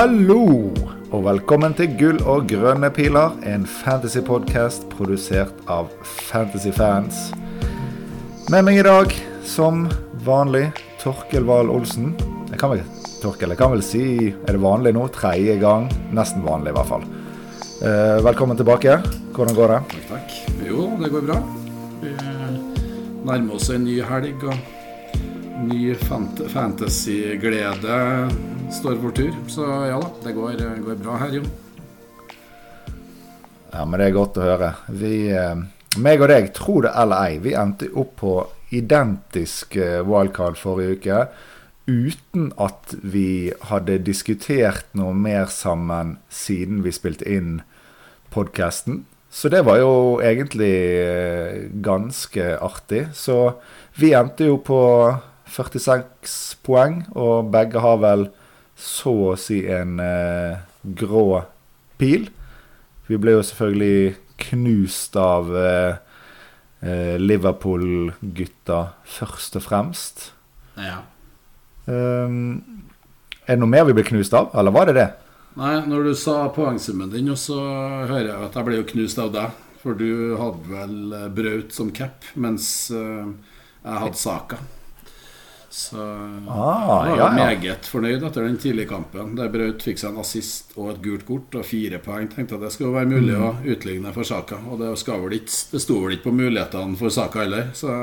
Hallo, og velkommen til Gull og grønne piler, en fantasypodkast produsert av Fantasyfans. Med meg i dag, som vanlig, Torkel Wahl Olsen. Jeg kan vel, Torkel, jeg kan vel si Er det vanlig nå? Tredje gang? Nesten vanlig, i hvert fall. Eh, velkommen tilbake. Hvordan går det? Takk, takk. Jo, det går bra. Vi nærmer oss en ny helg, og ny fant fantasy-glede står for tur. Så ja da, det går, går bra her, Jon. Ja, men det er godt å høre. Vi, eh, meg og deg, tro det eller ei, vi endte opp på identisk eh, wildcard forrige uke. Uten at vi hadde diskutert noe mer sammen siden vi spilte inn podkasten. Så det var jo egentlig eh, ganske artig. Så vi endte jo på 46 poeng, og begge har vel så å si en eh, grå pil. Vi ble jo selvfølgelig knust av eh, eh, Liverpool-gutta først og fremst. Ja. Um, er det noe mer vi ble knust av, eller var det det? Nei, når du sa poengsummen din, så hører jeg at jeg ble jo knust av deg. For du hadde vel eh, Braut som cap, mens eh, jeg hadde Saka. Så Ah, jeg var ja, ja. meget fornøyd etter den tidlige kampen. Der Braut fikk seg en assist og et gult kort og fire poeng. Tenkte jeg det skulle være mulig Mm. å utligne for Saka. Og det, vel ikke, det sto vel ikke på mulighetene for Saka heller. Så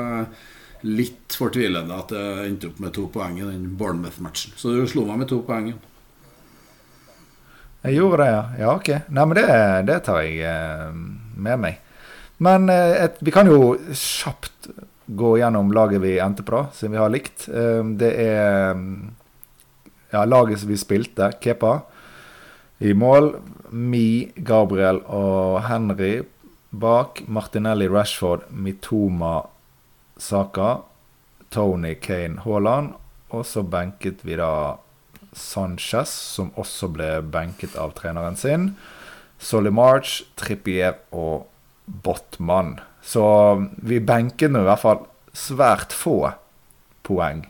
litt fortvilende at det endte opp med to poeng i den Bournemouth-matchen. Så du slo meg med to poeng. Jeg gjorde det, ja. Ja, ok. Nei, men det, det tar jeg eh, med meg. Men eh, et, vi kan jo kjapt gå gjennom laget vi endte på, siden vi har likt. Eh, det er ja, laget som vi spilte. Kepa i mål. Mi, Gabriel og Henry bak. Martinelli, Rashford, Mitoma, Saka. Tony, Kane, Haaland. Og så benket vi da Sanchez, som også ble benket av treneren sin. Solly March, Trippier og Botman. Så vi benket nå i hvert fall svært få poeng.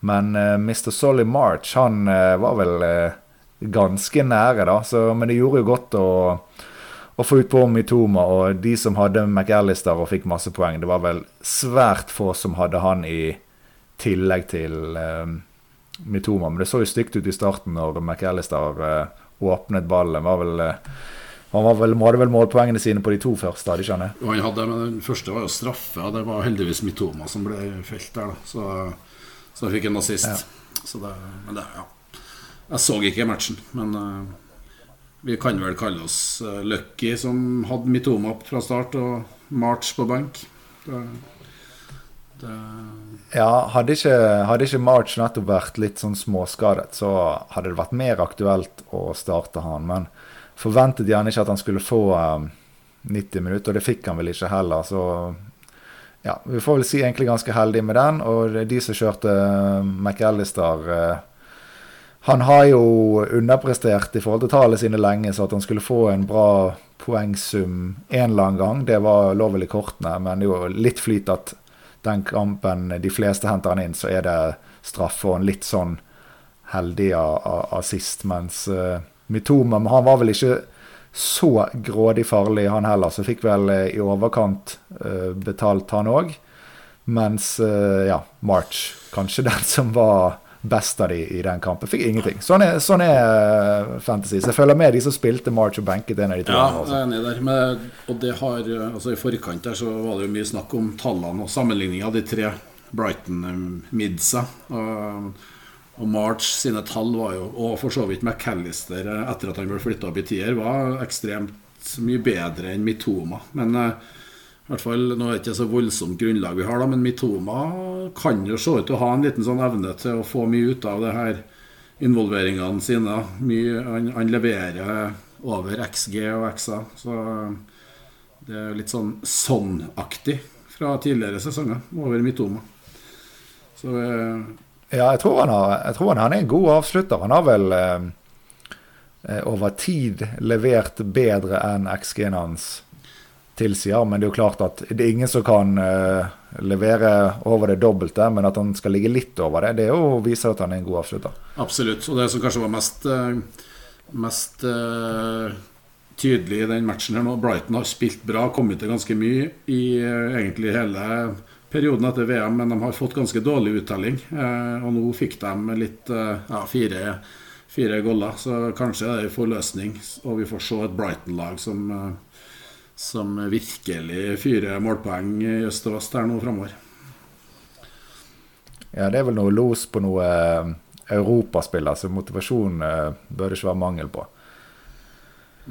Men uh, Mr. Solly March, han uh, var vel uh, ganske nære, da. Så, men det gjorde jo godt å, å få ut på Mitoma. Og de som hadde McAllister og fikk masse poeng, det var vel svært få som hadde han i tillegg til eh, Mitoma. Men det så jo stygt ut i starten når McAllister eh, åpnet ballen. Var vel, eh, han var vel, hadde vel målpoengene sine på de to første, hadde ikke han det? Han hadde, men Den første var jo straffe, og det var heldigvis Mitoma som ble felt der. da Så, så jeg fikk en Ja. Så det, men det, ja. Jeg så ikke matchen, men uh, vi kan vel kalle oss uh, lucky som hadde Mitoma fra start og March på benk. Det, det, Ja, hadde ikke, hadde ikke March nettopp vært litt sånn småskadet, så hadde det vært mer aktuelt å starte han. Men forventet gjerne ikke at han skulle få eh, 90 minutter, og det fikk han vel ikke heller. Så ja, vi får vel si egentlig ganske heldig med den. Og de som kjørte eh, McAllister eh, Han har jo underprestert i forhold til tallene sine lenge, så at han skulle få en bra poengsum en eller annen gang, det var vel i kortene. Men det er jo litt flyt at den kampen de fleste henter han inn, så er det straffe og en litt sånn heldig assist. Mens uh, Mitoma men han var vel ikke så grådig farlig, han heller. Så fikk vel eh, i overkant uh, betalt, han òg. Mens uh, ja, March, kanskje den som var best av de i den kampen, fikk ingenting. Sånn er, sånn er fantasy. Så jeg følger med de som spilte March og benket en av de to. ja, jeg altså. er enig der. Men, og det har, altså I forkant der så var det jo mye snakk om tallene og sammenligning av de tre Brighton-midsa. Og, og March sine tall var jo, og for så vidt McAllister eh, etter at han ble flytta opp i tier, var ekstremt mye bedre enn Mitoma. Men eh, i hvert fall, Nå er det ikke så voldsomt grunnlag vi har, da, men Mitoma kan jo se ut til å ha en liten sånn evne til å få mye ut av det her involveringene sine. Mye, han, han leverer over XG og XA, så det er litt sånn sånn-aktig fra tidligere sesonger over Mitoma. Så eh, Ja, jeg tror har, jeg tror han, han er en god avslutter. Han har vel eh, eh, over tid levert bedre enn XG-en hans tilsier. Men det er jo klart at det er ingen som kan eh, levere over det dobbelte, men at han skal ligge litt over det, det jo viser at han er en god avslutter. Absolutt. Og det som kanskje var mest eh, mest uh, tydelig i den matchen her nå. Brighton har spilt bra, kommet til ganske mye i uh, egentlig hele perioden etter VM, men de har fått ganske dårlig uttelling. Eh, og nå fikk de litt ja, fire, fire goller, så kanskje det er en forløsning. Og vi får se et Brighton-lag som, som virkelig fyrer målpoeng i øst og vest her nå framover. Ja, det er vel noe los på noe europaspiller, så motivasjon uh, bør det ikke være mangel på.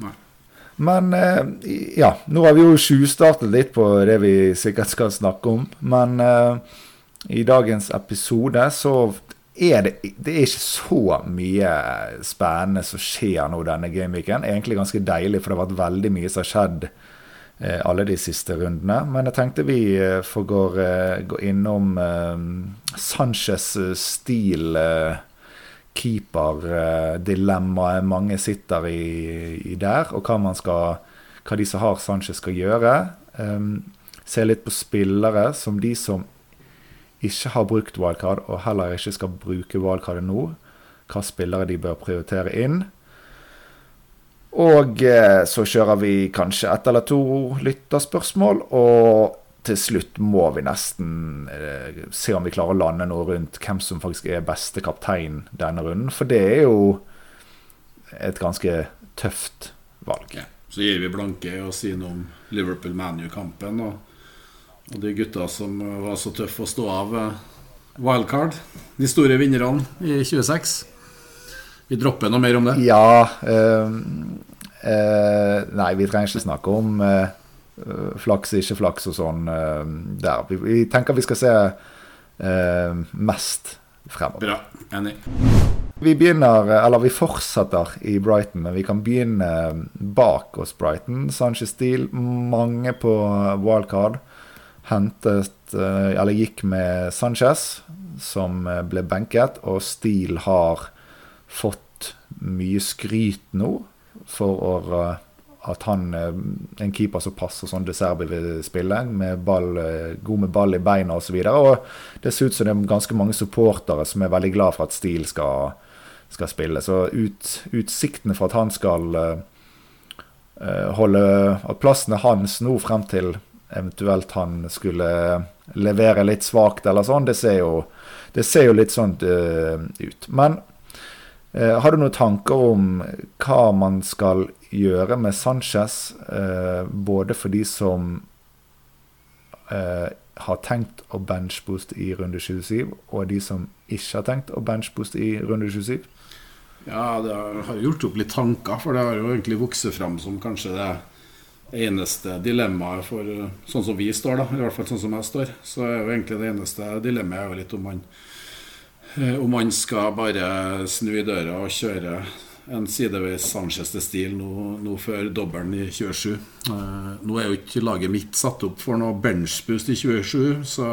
Nei. Men uh, ja, nå har vi jo tjuvstartet litt på det vi sikkert skal snakke om. Men uh, i dagens episode så er det, det er ikke så mye spennende som skjer nå denne gameweeken. Egentlig ganske deilig, for det har vært veldig mye som har skjedd alle de siste rundene. Men jeg tenkte vi får gå, gå innom Sanchez stil keeperdilemmaet mange sitter i, i, der, og hva, man skal, hva de som har Sanchez, skal gjøre. Um, se litt på spillere som de som ikke har brukt wildcard, og heller ikke skal bruke wildcardet nå. Hva spillere de bør prioritere inn. Og eh, så kjører vi kanskje ett eller to lytterspørsmål. Og til slutt må vi nesten eh, se om vi klarer å lande noe rundt hvem som faktisk er beste kaptein denne runden. For det er jo et ganske tøft valg. Ja, så gir vi blanke og sier noe om Liverpool-ManU-kampen og, og, de gutta som var så tøffe å stå av eh, wildcard. De store vinnerne i 26. Vi dropper noe mer om det? Ja. Øh, øh, nei, vi trenger ikke snakke om øh, flaks, ikke flaks og sånn eh, der. Vi, vi, tenker vi skal se uh, mest fremover. Bra. Enig. Vi begynner, eller vi fortsetter i Brighton, men vi kan begynne bak oss Brighton. Sanchez Steele, mange på wildcard. Hentet, eller gikk med Sanchez, som ble benket. Og Steele har fått mye skryt nå for å at han eh, en keeper som passer sånn De Serbi vil spille, med ball, eh, god med ball i beina osv. Det ser ut som det er ganske mange supportere som er veldig glad for at Steele skal, skal spille. Så ut, utsiktene for at han skal uh, holde At plassen er hans nå frem til eventuelt han skulle levere litt svakt eller sånn, det ser jo, det ser jo litt sånn uh, ut. Men har du noen tanker om hva man skal gjøre med Sanchez, eh, både for de som eh, har tenkt å benchbooste i runde 27, og de som ikke har tenkt å benchbooste i runde 27? Ja, det har gjort opp litt tanker, for det har jo egentlig vokst fram som kanskje det eneste dilemmaet for sånn som vi står, da, i hvert fall sånn som jeg står. Så er jo egentlig det eneste dilemmaet er jo litt om man, eh, om man skal bare snu i døra og kjøre en sideveis Sanchez-stil nå, nå, før dobbelen i 27. Eh, nå er jo ikke laget mitt satt opp for noe benchboost i 27, så,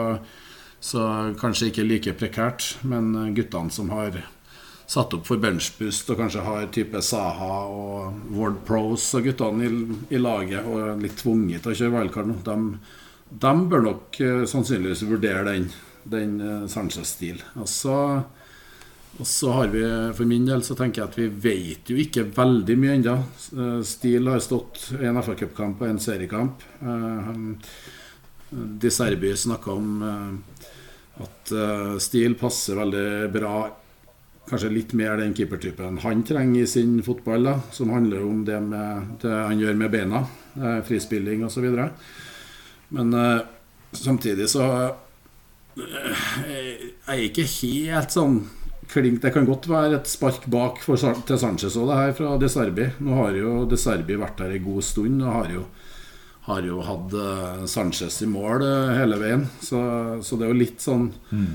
så kanskje ikke like prekært. Men guttene som har satt opp for benchboost og kanskje har type Saha og Ward Pros og guttene i, i, laget og er litt tvunget til å kjøre wildcard nå, de, bør nok eh, sannsynligvis vurdere den, den eh, Sanchez-stil. Og så og så har vi, For min del så tenker jeg at vi vet jo ikke veldig mye ennå. Steele Stil har stått en FA-cupkamp og en seriekamp. Eh, De Serbi snakka om eh, at Stil passer veldig bra Kanskje litt mer den keepertypen han trenger i sin fotball, da, som handler om det, med, det han gjør med beina, frispilling osv. Men samtidig så jeg er ikke helt sånn klink. Det kan godt være et spark bak for, til Sanchez òg, det her fra De Serbi. Nå har jo De Serbi vært der en god stund og har jo, har jo hatt uh, Sanchez i mål uh, hele veien. Så, så, det er jo litt sånn mm.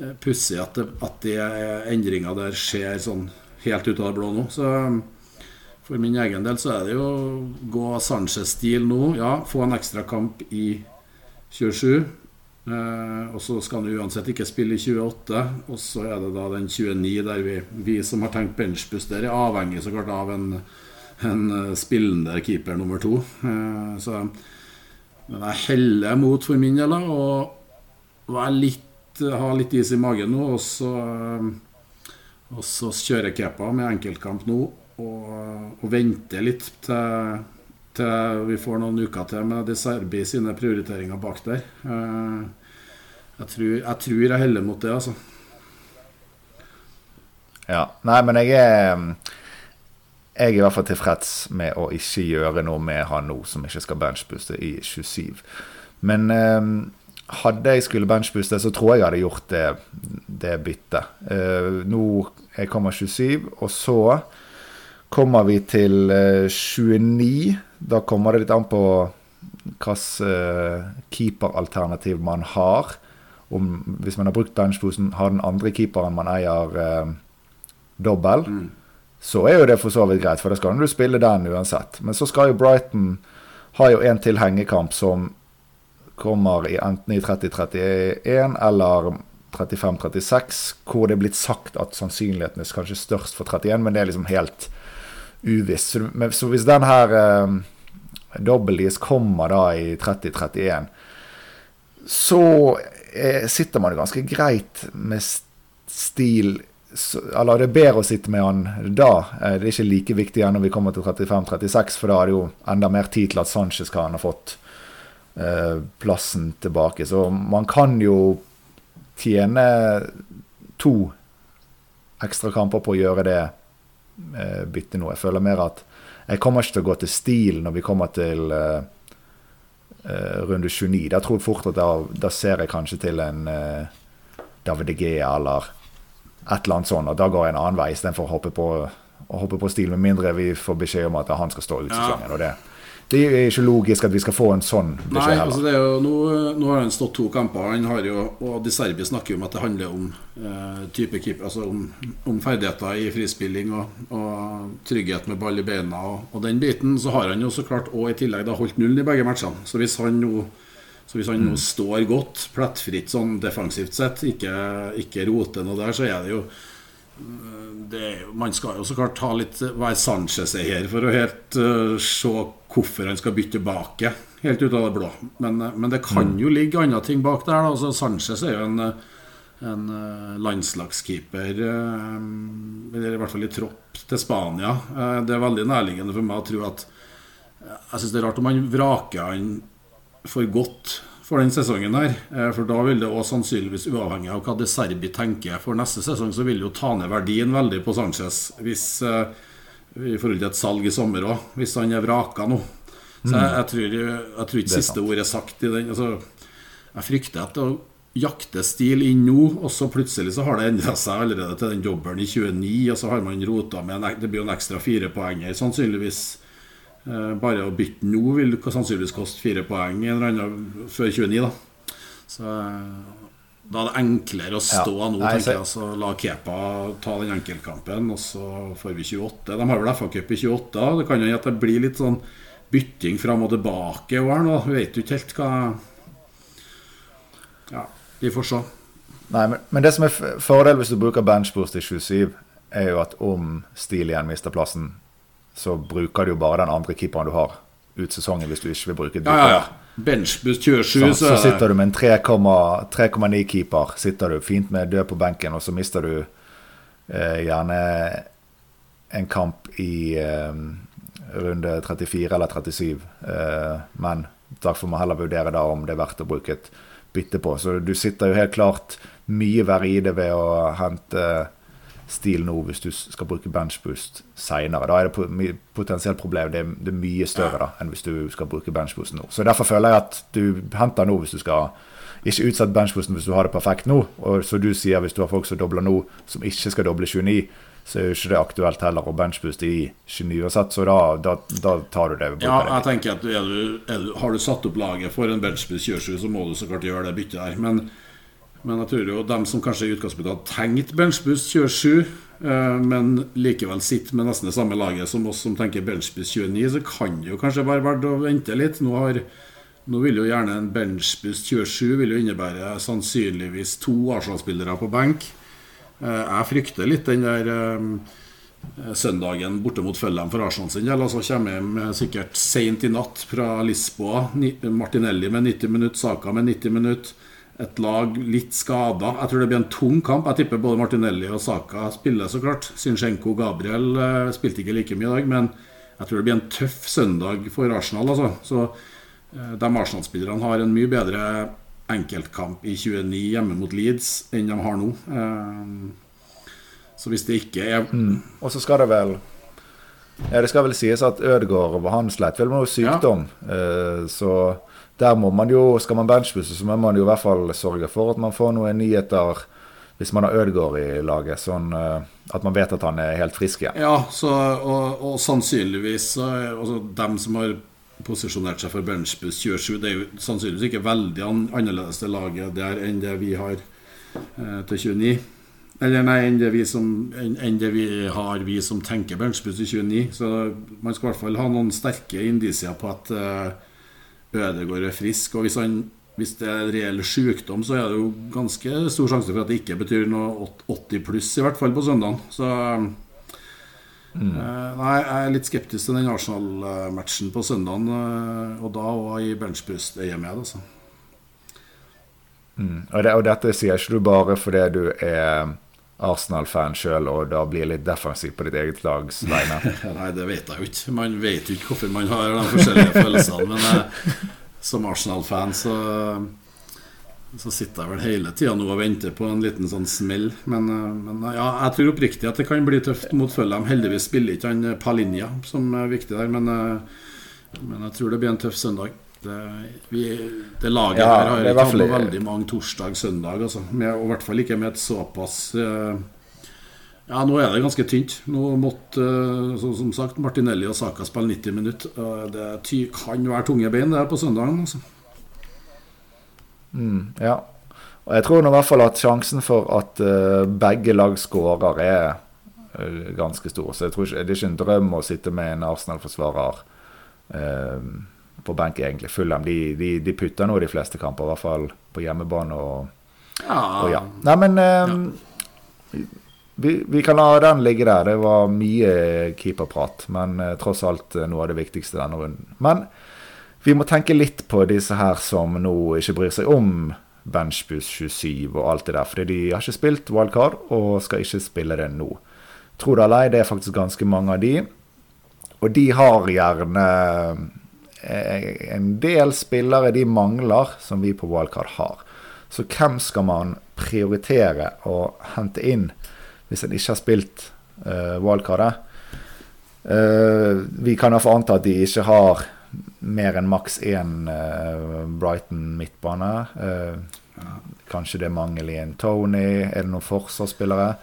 uh, pussig at, det, at de endringa der skjer sånn helt ut av det blå nå. Så for min egen del så er det jo gå Sanchez-stil nå. Ja, få en ekstra kamp i 27. Eh, og så skal han uansett ikke spille i 28. Og så er det da den 29 der vi, vi som har tenkt benchbuss der, er avhengig så klart av en, en eh, spillende keeper nummer to. Eh, så men jeg heller mot for min del å ha litt is i magen nå, og så, og så kjører Kepa med enkeltkamp nå. og venter litt til, til, vi får noen uker til med De Serbi sine prioriteringer bak der. Eh, jeg tror jeg, tror jeg heller mot det, altså. Ja. Nei, men jeg er jeg er i hvert fall tilfreds med å ikke gjøre noe med han nå som ikke skal benchbooste i 27. Men eh, hadde jeg skulle benchbooste, så tror jeg jeg hadde gjort det, det byttet. Eh, nå jeg kommer 27, og så kommer vi til eh, 29. Da kommer det litt an på hvilket eh, keeperalternativ man har. Om, hvis man har brukt benchposen, har den andre keeperen man eier, eh, dobbel. Mm så er jo det for så vidt greit, for da skal du spille den uansett. Men så skal jo Brighton ha jo en til hengekamp som kommer i enten i 30-31 eller 35-36, hvor det er blitt sagt at sannsynligheten er kanskje størst for 31, men det er liksom helt uvisst. Så, så hvis den her eh, dobbeltdies kommer da i 30-31, så eh, sitter man ganske greit med stil eller det er bedre å sitte med han da. Eh, det er ikke like viktig når vi kommer til 35-36, for da er det jo enda mer tid til at Sanchez kan ha fått eh, plassen tilbake. Så man kan jo tjene to ekstra kamper på å gjøre det eh, byttet nå. Jeg føler mer at jeg kommer ikke til å gå til stil når vi kommer til uh, uh, runde 29. Da tror jeg fort at da, da ser jeg kanskje til en uh, David De Gea eller et eller annet sånt, og da går jeg en annen vei istedenfor å hoppe på, å hoppe på stil, med mindre vi får beskjed om at han skal stå ut sesongen. og det det er ikke logisk at vi skal få en sånn beskjed Nei, altså det er jo, nå, nå, har han stått to kamper. Han har jo, og De Serbi snakker jo om at det handler om eh, type keeper, altså om, om, ferdigheter i frispilling og, og, trygghet med ball i beina og, og, den biten. Så har han jo så klart og i tillegg da holdt nullen i begge matchene. Så hvis han nå så hvis han nå står godt, plettfritt sånn defensivt sett, ikke, ikke roter noe der, så er det jo det, Man skal jo så klart ta litt være Sanchez her for å helt uh, se hvorfor han skal bytte tilbake, helt ut av det blå. Men, uh, men det kan jo ligge andre ting bak der. Altså, Sanchez er jo en, en uh, landslagskeeper, eller i hvert fall i tropp til Spania. det er veldig nærliggende for meg å tro at Jeg syns det er rart om han vraker han for godt for den sesongen her. Eh, for da vil det også sannsynligvis, uavhengig av hva De Serbi tenker for neste sesong, så vil det jo ta ned verdien veldig på Sanchez hvis, i forhold til et salg i sommer òg, hvis han er vraka nå. Så jeg, jeg, tror, jeg tror ikke siste ord er sagt i den. Altså, jeg frykter at å jakte stil inn nå, og så plutselig så har det endra seg allerede til den dobbelen i 29, og så har man rota med en, Det blir jo en ekstra fire poenger, sannsynligvis Eh, bare å bytte nå vil sannsynligvis koste fire poeng en eller annen før 29. da Så eh, da er det enklere å stå ja. nå, tenker jeg. Så la Kepa ta den enkeltkampen, og så får vi 28. De har vel FA-cup i 28. Det kan jo hende at det blir litt sånn bytting fram og tilbake i år nå. Vet jo ikke helt hva Ja, vi får se. Nei, men, men det som er fordelen hvis du bruker benchboost i 27, er jo at om Stil igjen mister plassen, så bruker du jo bare den andre keeperen du har ut sesongen hvis du ikke vil bruke ja, ja, ja. Benchboost 27, så, så, sitter du med en 3,9-keeper. Sitter du fint med død på benken, og så mister du eh, gjerne en kamp i eh, runde 34 eller 37. Eh, men da får man heller vurdere da om det er verdt å bruke et bytte på. Så du sitter jo helt klart mye verre i det ved å hente stil nå hvis du skal bruke benchboost seinere. Da er det potensielt problem. Det er, det er mye større da, enn hvis du skal bruke benchboost nå. Så Derfor føler jeg at du henter nå hvis du skal ikke utsette benchboosten hvis du har det perfekt nå. Og så du sier hvis du har folk som dobler nå, som ikke skal doble 29, så er jo ikke det aktuelt heller å benchbooste i 29 uansett. Så da, da, da, tar du det. Ja, jeg tenker at er du, er du, Har du satt opp laget for en benchboost 27, så må du så klart gjøre det byttet der. Men men jeg tror jo dem som kanskje i utgangspunktet har tenkt benchboost 27, eh, men likevel sitter med nesten det samme laget som oss som tenker benchboost 29, så kan det jo kanskje være verdt å vente litt. Nå, har, nå vil jo gjerne en benchboost 27 vil jo innebære sannsynligvis to Arsenal-spillere på benk. Eh, jeg frykter litt den der eh, søndagen borte mot Følham for Arsenal sin del. Altså kommer hjem sikkert seint i natt fra Lisboa. Martinelli med 90 minutter, Saka med 90 minutter. Et lag litt skada. Jeg tror det blir en tung kamp. Jeg tipper både Martinelli og Saka spiller, så klart. Zinchenko Gabriel uh, spilte ikke like mye i dag, men jeg tror det blir en tøff søndag for Arsenal. Altså. Så uh, de Arsenal-spillerne har en mye bedre enkeltkamp i 29 hjemme mot Leeds enn de har nå. Uh, så hvis det ikke er mm. Og så skal det vel ja, Det skal vel sies at Ødegaard han slet vel med noe sykdom. Ja. så der må man jo, skal man benchbusse, så må man jo i hvert fall sørge for at man får noen nyheter hvis man har Ødegaard i laget, sånn uh, at man vet at han er helt frisk igjen. Ja, så, og, og, sannsynligvis altså, dem som har posisjonert seg for benchbuss 27, det er jo sannsynligvis ikke veldig annerledes det laget der enn det vi har eh, til 29. Eller nei, enn det, vi som, enn, det vi har, vi som tenker benchbuss i 29. Så man skal i hvert fall ha noen sterke indisier på at uh, Ødegaard er frisk. Og hvis, han, hvis det er reell sykdom, så er det jo ganske stor sjanse for at det ikke betyr noe 80 pluss, i hvert fall på søndagen. Så mm. eh, Nei, jeg er litt skeptisk til den Arsenal-matchen på søndagen, eh, og da òg i benchboost-øyemed, altså. Mm. Og, det, og, dette sier ikke du bare fordi du er Arsenal-fan sjøl og da blir litt defensiv på ditt eget lags vegne? Nei, det vet jeg jo ikke. Man vet jo ikke hvorfor man har de forskjellige følelsene. Men eh, som Arsenal-fan så, så sitter jeg vel hele tida nå og venter på en liten sånn smell. Men, eh, men ja, jeg tror oppriktig at det kan bli tøft mot Fulham. Heldigvis spiller ikke han Palinja, som er viktig der. Men, eh, men jeg tror det blir en tøff søndag. Det, vi, det laget ja, her har ikke hatt veldig mange torsdag-søndag. Altså. og i hvert fall ikke med et såpass uh, Ja, nå er det ganske tynt. Nå måtte, uh, så, som sagt, Martinelli og Saka spille 90 minutter. Uh, det ty, kan være tunge bein det her på søndagen. Altså. Mm, ja. Og jeg tror nå i hvert fall at sjansen for at begge lag skårer, er ganske stor. Så jeg tror ikke, det er ikke en drøm å sitte med en Arsenal-forsvarer. Uh, på benk, egentlig. Fulham de, de, de, putter nå de fleste kamper, i hvert fall på hjemmebane. Og, ja. Og ja. Nei, men um, ja. vi, vi, kan la den ligge der. Det var mye keeperprat, men uh, tross alt uh, noe av det viktigste denne runden. Men vi må tenke litt på disse her som nå ikke bryr seg om Benchbus 27 og alt det der. Fordi de har ikke spilt wildcard og skal ikke spille det nå. Tro det eller ei, det er faktisk ganske mange av de. Og de har gjerne Eh, en del spillere de mangler, som vi på Wildcard har. Så hvem skal man prioritere å hente inn hvis en ikke har spilt uh, wildcardet? Uh, vi kan iallfall anta at de ikke har mer enn maks én uh, Brighton midtbane. Uh, kanskje det er mangel i en Tony. Er det noen forsvarsspillere?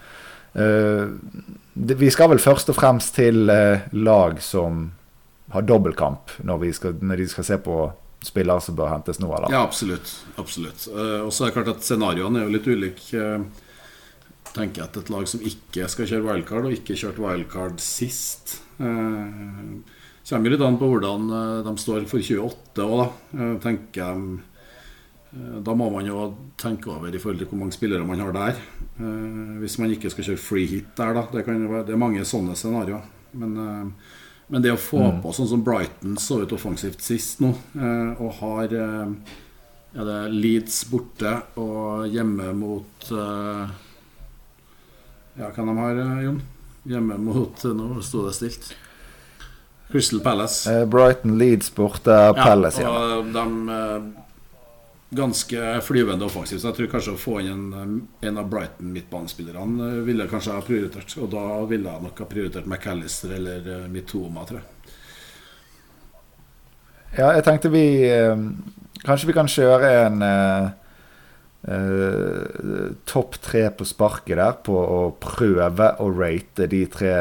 Uh, vi skal vel først og fremst til lag som ha dobbeltkamp når, når, de skal se på spillere som bør hentes nå? Eller? Ja, absolutt. absolutt. Uh, og så er det klart at Scenarioene er jo litt ulike. Tenker jeg at et lag som ikke skal kjøre wildcard, og ikke kjørt wildcard sist uh, Kommer litt an på hvordan de står for 28 òg, da. tenker jeg da må man jo tenke over i forhold til hvor mange spillere man har der. hvis man ikke skal kjøre free hit der, da. Det, være, det er mange sånne scenarioer. Men men det å få mm. på sånn som Brighton så ut offensivt sist nå, eh, og har eh, ja, det er Leeds borte og hjemme mot eh, Ja, hva de har, Jon? Hjemme mot Nå sto det stilt. Crystal Palace. Brighton, Leeds borte, Palace ja, og de ganske flyvende offensivt. Så jeg tror kanskje å få inn en, en av Brighton midtbanespillerne eh, ville kanskje ha prioritert. Og da ville jeg nok ha prioritert McAllister eller uh, Mitoma, tror jeg. Ja, jeg tenkte vi Kanskje vi kan kjøre en eh, topp tre på sparket der, på å prøve å rate de tre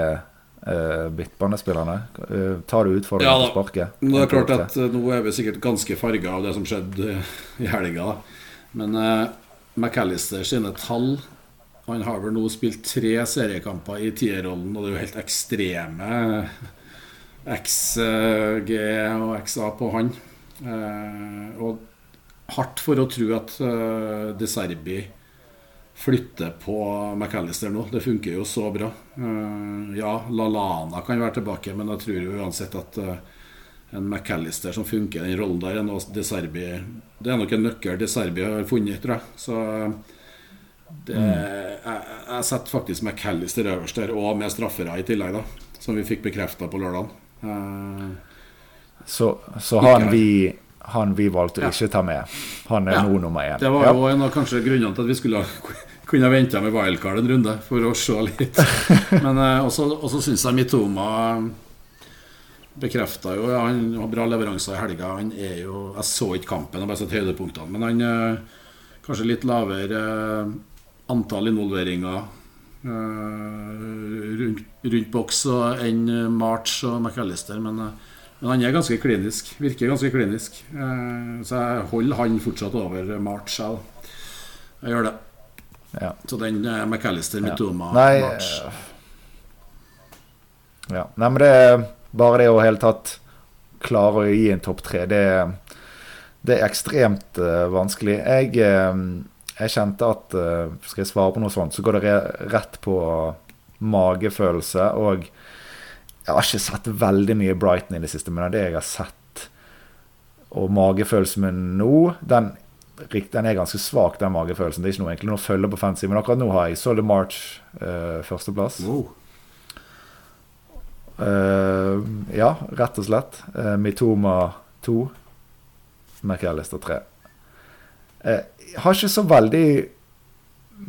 uh, midtbanespillerne? Uh, tar du utfordringen ja, på sparket? Det er klart at uh, Nå er vi sikkert ganske farga av det som skjedde i helga. Men uh, McAllister sine tall Han har vel nå spilt tre seriekamper i tierrollen, og det er jo helt ekstreme XG og XA på han. og hardt for å tro at De Serbi flytte på McAllister nå. Det funker jo så bra. Uh, ja, LaLana kan være tilbake, men jeg tror jo uansett at uh, en McAllister som funker i den rollen der. Er De Serbi, det er nok en nøkkel De Serbi har funnet, tror jeg. Så det, jeg, jeg setter faktisk McAllister øverst der, og med straffere i tillegg, da. Som vi fikk bekrefta på lørdag. Uh, så, så han vi han vi valgte å ja. ikke ta med. Han er ja. nå nummer én. Det var jo en av kanskje grunnene til at vi skulle kunne venta med wildcard en runde for å se litt. Men eh, også syns jeg Mitoma bekrefta jo ja, Han har bra leveranser i helga. Han er jo Jeg så ikke kampen, jeg har bare sett høydepunktene. Men han eh, kanskje litt lavere eh, antall involveringer rundt, rundt boks enn March og McAllister. Men men han er ganske klinisk. Virker ganske klinisk. Eh, så jeg holder han fortsatt over March. Jeg, jeg gjør det. Ja. Så den uh, McAllister, Mitoma, ja. March eh, Ja. Nei, men det er bare det å helt tatt klare å gi en topp tre, det, det, er ekstremt uh, vanskelig. Jeg, uh, jeg, kjente at uh, skal jeg svare på noe sånt, så går det rett på magefølelse. Og jeg har ikke sett veldig mye Brighton i det siste, men det jeg har sett, og magefølelsen min nå, den, den, er ganske svak, den magefølelsen. Det er ikke noe egentlig noe å følge på fancy, men akkurat nå har jeg Solid March uh, førsteplass. Wow. Uh, ja, rett og slett. Uh, Mitoma 2. McAllister 3. Jeg har ikke så veldig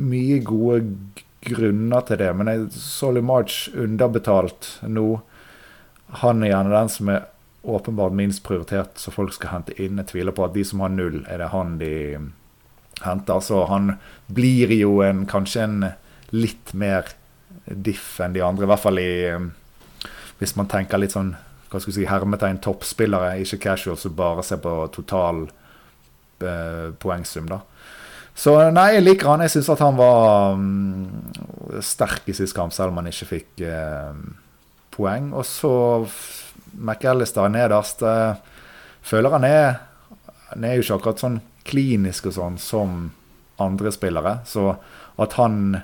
mye gode grunner til det, men Solid March underbetalt nå. Han er gjerne den som er åpenbart minst prioritert, så folk skal hente inn. Jeg tviler på at de som har null, er det han de henter. Så han blir jo en, kanskje en litt mer diff enn de andre, i hvert fall i Hvis man tenker litt sånn hva skal si, hermetegn toppspillere, ikke casual, så bare se på total eh, poengsum, da. Så nei, jeg liker han. Jeg syns at han var um, sterk i sist kamp, selv om han ikke fikk uh, poeng. Og så McAllister nederst. Føler han er Han er jo ikke akkurat sånn klinisk og sånn som andre spillere. Så at han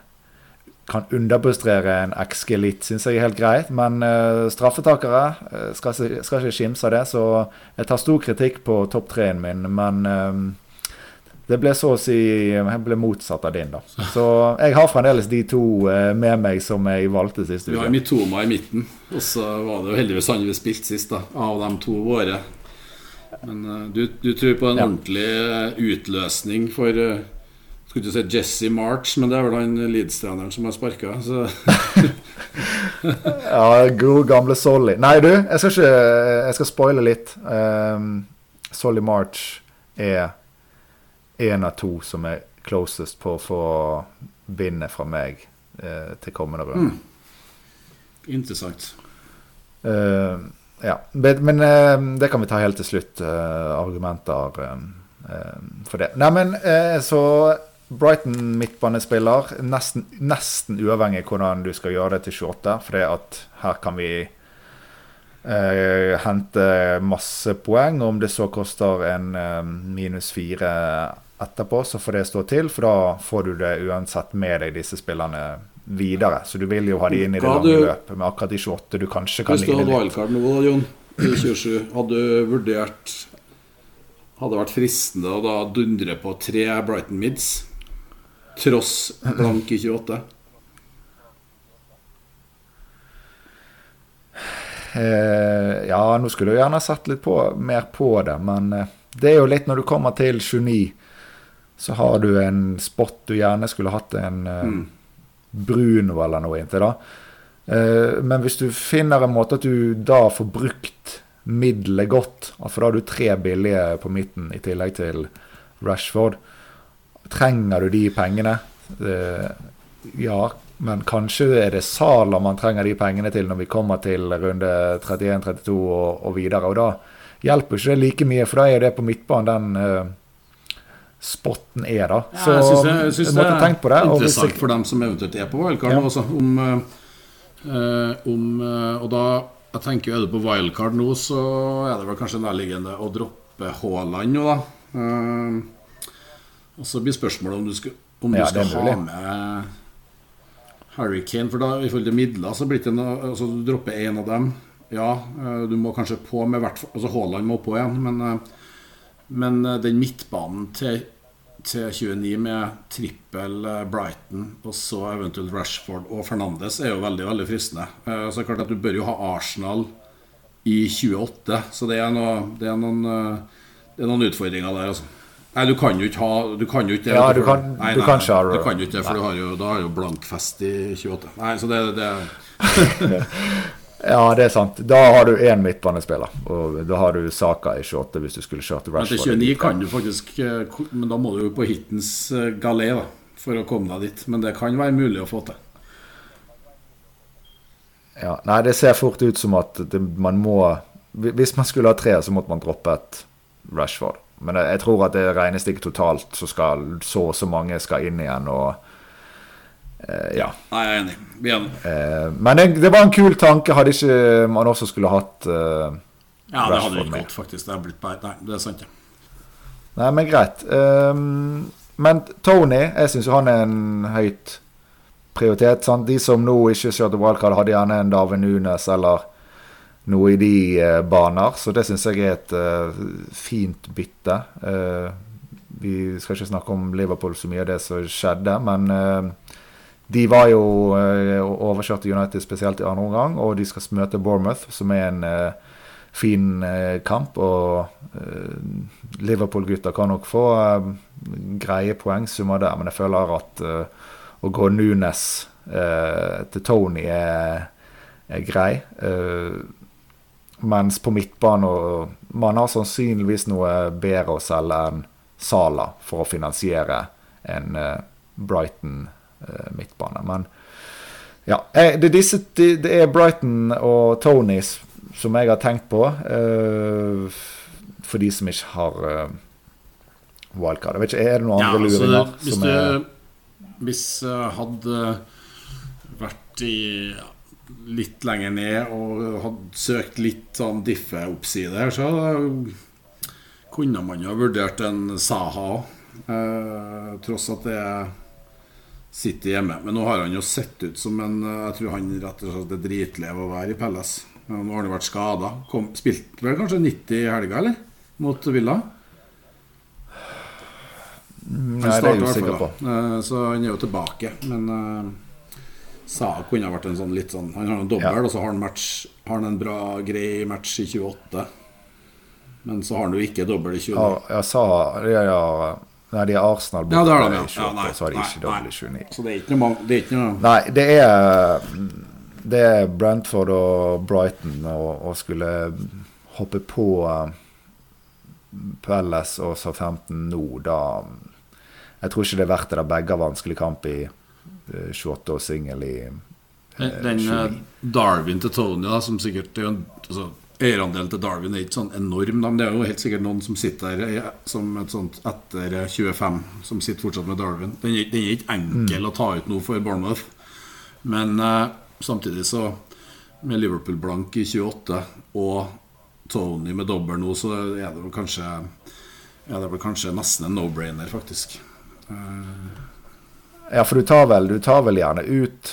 kan underbustrere en XG litt, syns jeg er helt greit. Men uh, straffetakere skal, skal, ikke skimse av det, så jeg tar stor kritikk på topp treen min. Men uh, det ble så å si jeg ble motsatt av din, da. Så jeg har fremdeles de to eh, med meg som jeg valgte sist uke. Vi har Mitoma i midten, og så var det jo heldigvis han vi spilte sist, da, av de to våre. Men uh, du, du, tror på en ja. ordentlig eh, utløsning for Skulle ikke si Jesse March, men det er vel han Leeds-treneren som har sparka, så Ja, god gamle Solly. Nei, du, jeg skal ikke Jeg skal spoile litt. Um, Solly March er én av to som er closest på å få vinne fra meg eh, til kommende runde. Mm. Interessant. Uh, ja. Men uh, det kan vi ta helt til slutt. Uh, argumenter for det. Neimen, så Brighton midtbanespiller, nesten, nesten uavhengig hvordan du skal gjøre det til 28. For at her kan vi hente masse poeng. Om det så koster en minus fire etterpå, så får det stå til, for da får du det uansett med deg disse spillerne videre. Så du vil jo ha de inn i det lange du, løpet, med akkurat de 28 du kanskje kan lide litt. Hvis du hadde wildcard nå, da, Jon, i 27, hadde du vurdert Hadde vært fristende å da dundre på tre Brighton Mids, tross blank i 28? Eh, ja, nå skulle du gjerne sett litt på, mer på det, men eh, det er jo litt når du kommer til 29 så har du en spot du gjerne skulle hatt en uh, mm. Bruno eller noe inntil. da. Uh, men hvis du finner en måte at du da får brukt middelet godt, for da har du tre billige på midten i tillegg til Rashford, trenger du de pengene? Uh, ja, men kanskje er det Sala man trenger de pengene til når vi kommer til runde 31-32 og, og, videre. Og da hjelper ikke det like mye, for da er det på midtbanen den spotten er, da. Så jeg syns, jeg syns det er det, interessant for dem som eventuelt er på wildcard. Ja. Altså, om, uh, om uh, Og da jeg tenker er du på wildcard nå, så er det vel kanskje nærliggende å droppe Haaland nå, da. Uh, og så blir spørsmålet om du skal, om du ja, skal ha med Harry Kane. For da i forhold til midler så blir det noe, altså, du dropper én av dem. ja, eh, du må kanskje på med hvert Altså Haaland må på igjen, men, eh, men eh, den midtbanen til, til 29 med trippel eh, Brighton og så eventuelt Rashford og Fernandes er jo veldig veldig fristende. Eh, Så det er klart at du bør jo ha Arsenal i 28, så det er, noe, det er, noen, det er noen utfordringer der, altså. Nei, du kan jo ikke ha Du kan jo ikke det. Ja, du kan- nei, du kan ikke ha. Du kan jo ikke det, for du har jo, da har jo blankfest i 28. Nei, så det, det Ja, det er sant. Da har du én midtbanespiller. Og da har du Saka i 28 hvis du skulle kjørt Men til 29 kan du faktisk eh, Men da må du jo på hitens eh, galé da for å komme deg dit. Men det kan være mulig å få til. Ja, nei, det ser fort ut som at det, man må Hvis man skulle ha tre, så måtte man droppe et Rashford. Men jeg, jeg tror at det regnestykket totalt, så skal så og så mange skal inn igjen og Ja. Nei, jeg er enig. Vi er enig. Eh, men det, det var en kul tanke. Hadde ikke man også skulle hatt uh, Ja, det hadde ikke gått, faktisk. Det er blitt bare Nei, det er sant, ja. Nei, men greit. Um, men Tony, jeg syns han er en høyt prioritet. Sant? De som nå ikke kjørte wildcard, hadde gjerne en Darwin Nunes eller noe i de uh, baner. Så det syns jeg er et uh, fint bytte. Uh, vi skal ikke snakke om Liverpool så mye av det som skjedde, men eh, de var jo uh, overkjørte United spesielt i andre omgang, og de skal møte Bournemouth, som er en eh, fin eh, kamp. Og eh, Liverpool-gutter kan nok få eh, greie poengsummer der, men jeg føler at eh, å gå Nunes eh, til Tony er, er grei. Eh, mens på midtbane og Man har sannsynligvis noe bedre å selge enn Sala for å finansiere en eh, Brighton eh, midtbane. Men ja, eh, det, disse, det, er Brighton og Tony som jeg har tenkt på. eh, for de som ikke har eh, wildcard. Jeg vet ikke, Er det noen Ja, andre altså, luringer? hvis som du er, Hvis jeg hadde vært i ja, litt lenger ned og hadde søkt litt sånn diffe-oppside her, så kunne man jo ha vurdert en Saha. Eh, tross at det er City hjemme. Men nå har han jo sett ut som en eh, Jeg tror han rett og slett er dritlei av å være i Pelles. Nå har han jo vært skada. Spilte vel kanskje 90 i helga, eller? Mot Villa? Nei, det er jeg usikker på. Eh, Så han er jo tilbake. Men uh, Saha kunne ha vært en sånn litt sånn Han har en dobbel, Ja. og så har han, match, har han en bra, grei match i 28. Men så har han jo ikke dobbel i 28 Ja, ja, Saha, ja, ja, Nei, de er Arsenal Ja, det er de, ja. i 28, Ja, nei, så har de ikke nei. i 29. Så det er ikke noe, det er ikke noe Nei, det er Det er Brentford og Brighton å og skulle hoppe på eh, og og Southampton nå, da Jeg tror ikke det er verdt det. da Begge har vanskelig kamp i eh, 28 og singel i Den, den eh, Darwin til Tony, da, som sikkert er en, altså, Eierandelen til Darwin er ikke sånn enorm, men det er jo helt sikkert noen som sitter der eh, som et sånt etter eh, 25, som sitter fortsatt med Darwin. Den er, den er ikke enkel å ta ut nå for Bournemouth, men eh, samtidig så Med Liverpool blank i 28 og Tony med dobbel nå, så er det vel kanskje Ja, det er kanskje nesten en no-brainer, faktisk. Ja, for du tar vel, du tar vel gjerne ut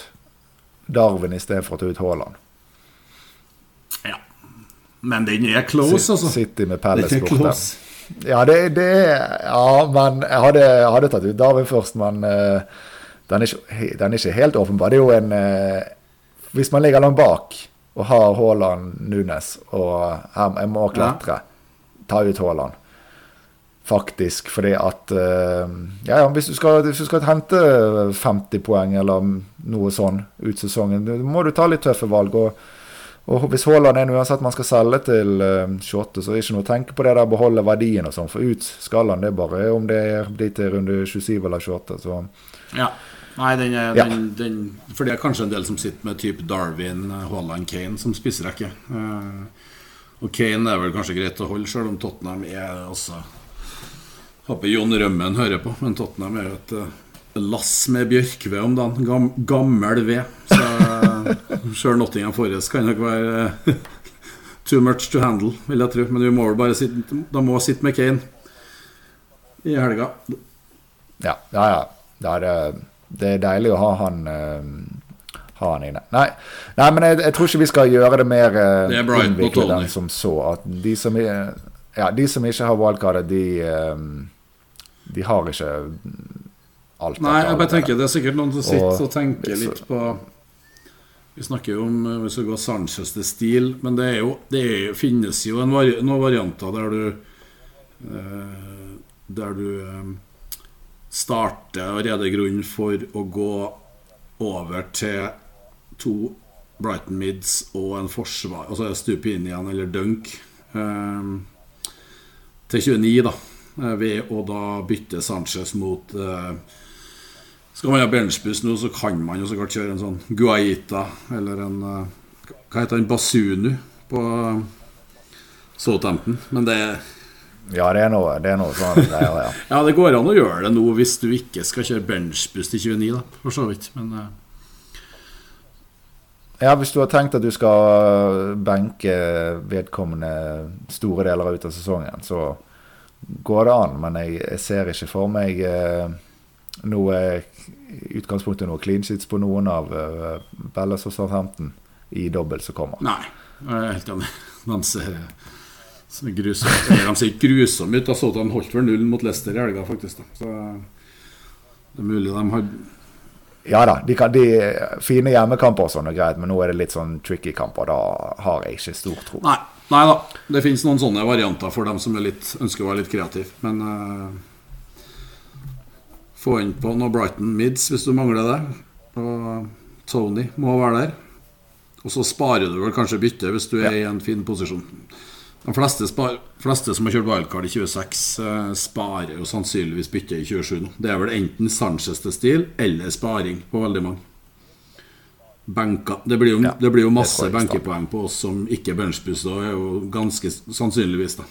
Darwin istedenfor å ta ut Haaland. Ja. Men den er close, altså. City med Palace borte. Ja, det, det er Ja, men jeg hadde, jeg hadde tatt ut Darwin først, men uh, den, er ikke, den er ikke helt åpenbar. Det er jo en uh, Hvis man ligger langt bak og har Haaland Nunes og her, jeg må klatre, ta ut Haaland. Faktisk, fordi at eh, Ja, ja, hvis du, skal, hvis du skal hente 50 poeng eller noe sånn ut sesongen, må du ta litt tøffe valg. og og hvis Haaland er en uansett man skal selge til eh, 28, så er det ikke noe å tenke på det der beholde verdien og sånn. For ut skal han, det bare om det blir til runde 27 eller 28. Så Ja. Nei, den er, Ja. den, den, For det er kanskje en del som sitter med type Darwin, Haaland, Kane som spissrekke. Eh, og Kane er vel kanskje greit å holde, selv om Tottenham er også Håper Jon Rømmen hører på, men Tottenham er jo et eh, lass med bjørkved om dagen. Gam, gammel ved. Så uh, sjøl Nottingham Forest kan nok være eh, too much to handle, vil jeg tro. Men vi må vel bare sitte de må sitte med Kane i helga. ja, ja. ja. Det er, det er deilig å ha han eh, ha han inne. Nei, nei men jeg, jeg, tror ikke vi skal gjøre det mer det innviklet enn som så. At de som, ja, de som ikke har wildcardet, de, de har ikke alt. Nei, jeg bare tenker det er sikkert noen som sitter og, og tenker litt på vi snakker jo om vi hvis vi går Sanchez til stil, men det, jo, det er, finnes jo vari, noen varianter der du eh, Der du eh, starter og reder grunn for å gå over til to Brighton Mids og en forsvar Altså stupe inn igjen, eller dunk, eh, til 29, da. Eh, ved å da bytte Sanchez mot eh, skal man ha benchbuss nå, så kan man jo så klart kjøre en sånn Guaita eller en eh, Hva heter den? Basunu på eh, Southampton. Men det Ja, det er noe, det er noe sånn greier, ja. ja, det går an å gjøre det nå hvis du ikke skal kjøre benchbuss til 29, da, for så vidt. Men uh... Ja, hvis du har tenkt at du skal benke vedkommende store deler ut av sesongen, så går det an. Men jeg, jeg ser ikke for meg uh, noe utgangspunktet noe clean sheets på noen av Bellas og Southampton i dobbel som kommer. Nei, jeg er helt enig. De ser, ser grusomme De ser grusomme ut. Altså, de holdt vel null mot Leicester i helga, faktisk. Da. Så det er mulig de har ja da, de, kan, de fine hjemmekamper og sånn er greit, men nå er det litt sånn tricky kamper. Da har jeg ikke stor tro. Nei, nei da. Det finnes noen sånne varianter for dem som litt, ønsker å være litt kreative. Men uh, få inn på noe Brighton Mids hvis du mangler det. Og Tony må være der. Og så sparer du vel kanskje bytte hvis du er i en fin posisjon. De fleste, spar, fleste som har kjørt wildcard i 26, eh, sparer jo sannsynligvis bytte i 27 nå. Det er vel enten Sanchez til stil eller sparing på veldig mange. Benka. Det blir jo, ja, det blir jo masse benkepoeng på oss som ikke er benchboost, og er jo ganske sannsynligvis, da.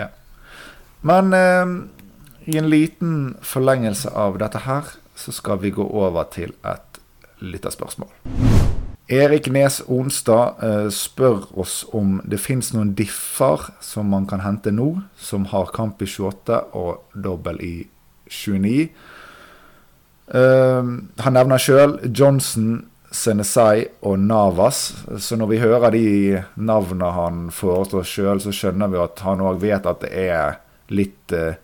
Ja. Men eh, i en liten forlengelse av dette her, så skal vi gå over til et lytterspørsmål. Erik Nes Onstad eh, spør oss om det fins noen differ som man kan hente nå, som har kamp i 28 og dobbel i 29. Eh, han nevner sjøl Johnson, Senesai og Navas. Så når vi hører de navnene han foreslår sjøl, så skjønner vi at han òg vet at det er litt eh,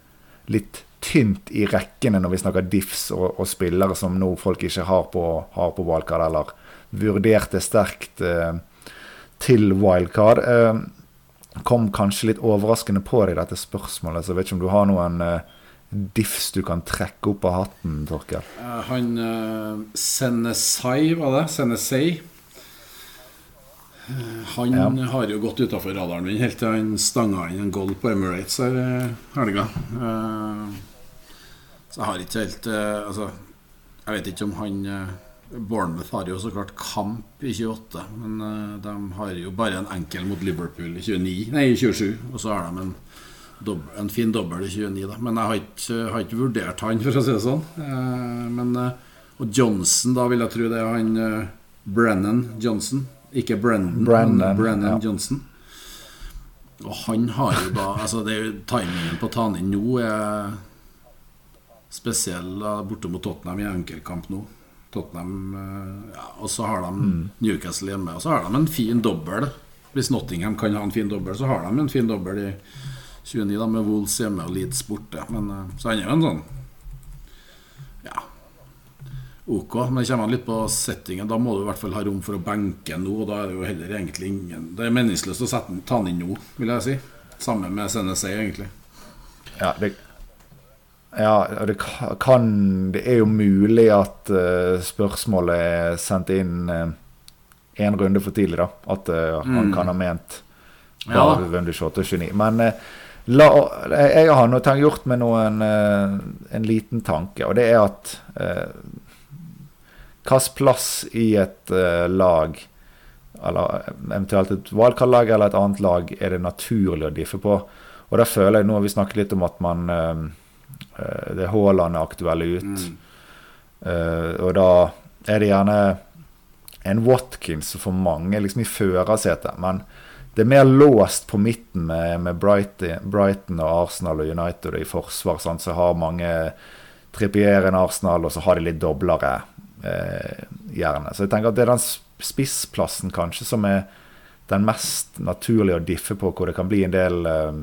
litt tynt i rekkene når vi snakker diffs og, og spillere som nå folk ikke har på, har på wildcard, eller vurderte sterkt eh, til wildcard. Eh, kom kanskje litt overraskende på deg dette spørsmålet, så jeg vet ikke om du har noen eh, diffs du kan trekke opp av hatten, Torkel? Uh, han uh, Senesai, var det? Senesei? Han ja. har jo gått utafor radaren min helt til han stanga inn en goal på Emirates her i helga. Eh, så jeg har ikke helt eh, Altså, jeg vet ikke om han eh, Bournemouth har jo så klart kamp i 28, men de har jo bare en enkel mot Liverpool i 29, nei, 27. Og så har de en, dobbel, en fin dobbel i 29, da. Men jeg har ikke, har ikke, vurdert han, for å si det sånn. Men, og Johnson, da vil jeg tro det er han Brennan Johnson. Ikke Brendan, Brandon, Brennan ja. Johnson. Og han har jo da altså det er jo Timingen på å ta han inn nå er spesiell borte mot Tottenham i enkeltkamp nå. Tottenham eh, ja, Og så har de mm. Newcastle hjemme. Og så har de en fin dobbel. Hvis Nottingham kan ha en fin dobbel, så har de en fin dobbel i 29 da med Wolls hjemme og Leeds borte. Men, eh, så han er jo en sånn ok. Men det kommer litt på settingen. Da må du i hvert fall ha rom for å benke nå. Og da er det jo heller egentlig ingen Det er meningsløst å sette, ta den inn nå, vil jeg si. Samme med CNC, egentlig. Ja, det, ja, det kan Det er jo mulig at uh, spørsmålet er sendt inn uh, en runde for tidlig, da. At uh, mm. kan ha ment ja. vunnet 28-29. Men la, jeg har noe, gjort meg noen, en liten tanke, og det er at Hvilken plass i et uh, lag, eller eventuelt et valgkalllag eller et annet lag, er det naturlig å diffe på? Og da føler jeg, Nå har vi snakket litt om at man uh, Det Haaland er aktuelle ut. Mm. Og da er det gjerne en Watkins for mange liksom i førersetet. Men det er mer låst på midten med, med Brighton, Brighton, og Arsenal og United og i forsvar. Sant? Så har mange Trippier en Arsenal, og så har de litt doblere gjerne. Så jeg tenker at det er den spissplassen kanskje som er den mest naturlige å diffe på, hvor det kan bli en del eh,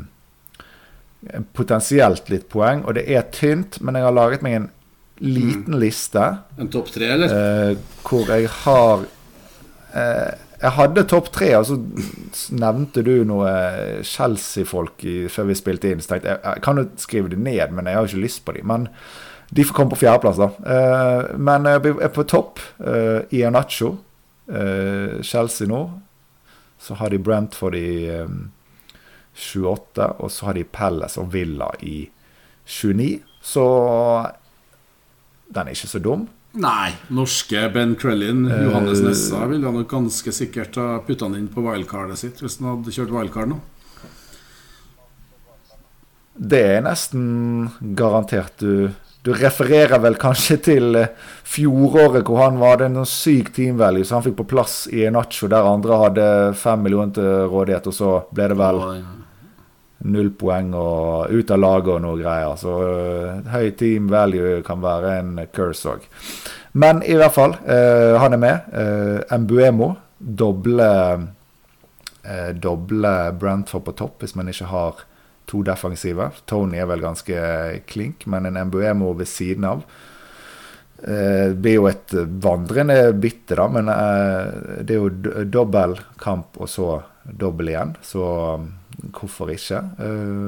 potensielt litt poeng. Og det er tynt, men jeg har laget meg en liten liste. En topp tre, eller? Eh, hvor jeg har eh, Jeg hadde topp tre, og så nevnte du noe Chelsea-folk før vi spilte inn. Så tenkte jeg jeg kan jo skrive det ned, men jeg har jo ikke lyst på dem. Men de får komme på fjerdeplass, da. Eh, men jeg er på topp. Uh, Ianacho. Uh, Chelsea nå. Så har de Brentford i um, 28, og så har de Palace og Villa i 29. Så den er ikke så dum. Nei. Norske Ben Crellin, Johannes Nessa, ville nok ganske sikkert ha putta han inn på wildcardet sitt hvis han hadde kjørt wildcard nå. Det er nesten garantert du du refererer vel kanskje til eh, fjoråret hvor han var en syk team value, så han fikk på plass i Nacho der andre hadde fem millioner til rådighet, og så ble det vel null poeng og ut av laget og noe greier. Så uh, høy team value kan være en curse òg. Men i hvert fall, eh, han er med. Eh, Mbuemo. Doble, doble Brentford på topp hvis man ikke har to defensive. Tony er vel ganske klink, men en Mbuemo ved siden av. Det blir jo et vandrende bytte, da, men det er jo dobbel kamp og så dobbel igjen. Så Hvorfor ikke?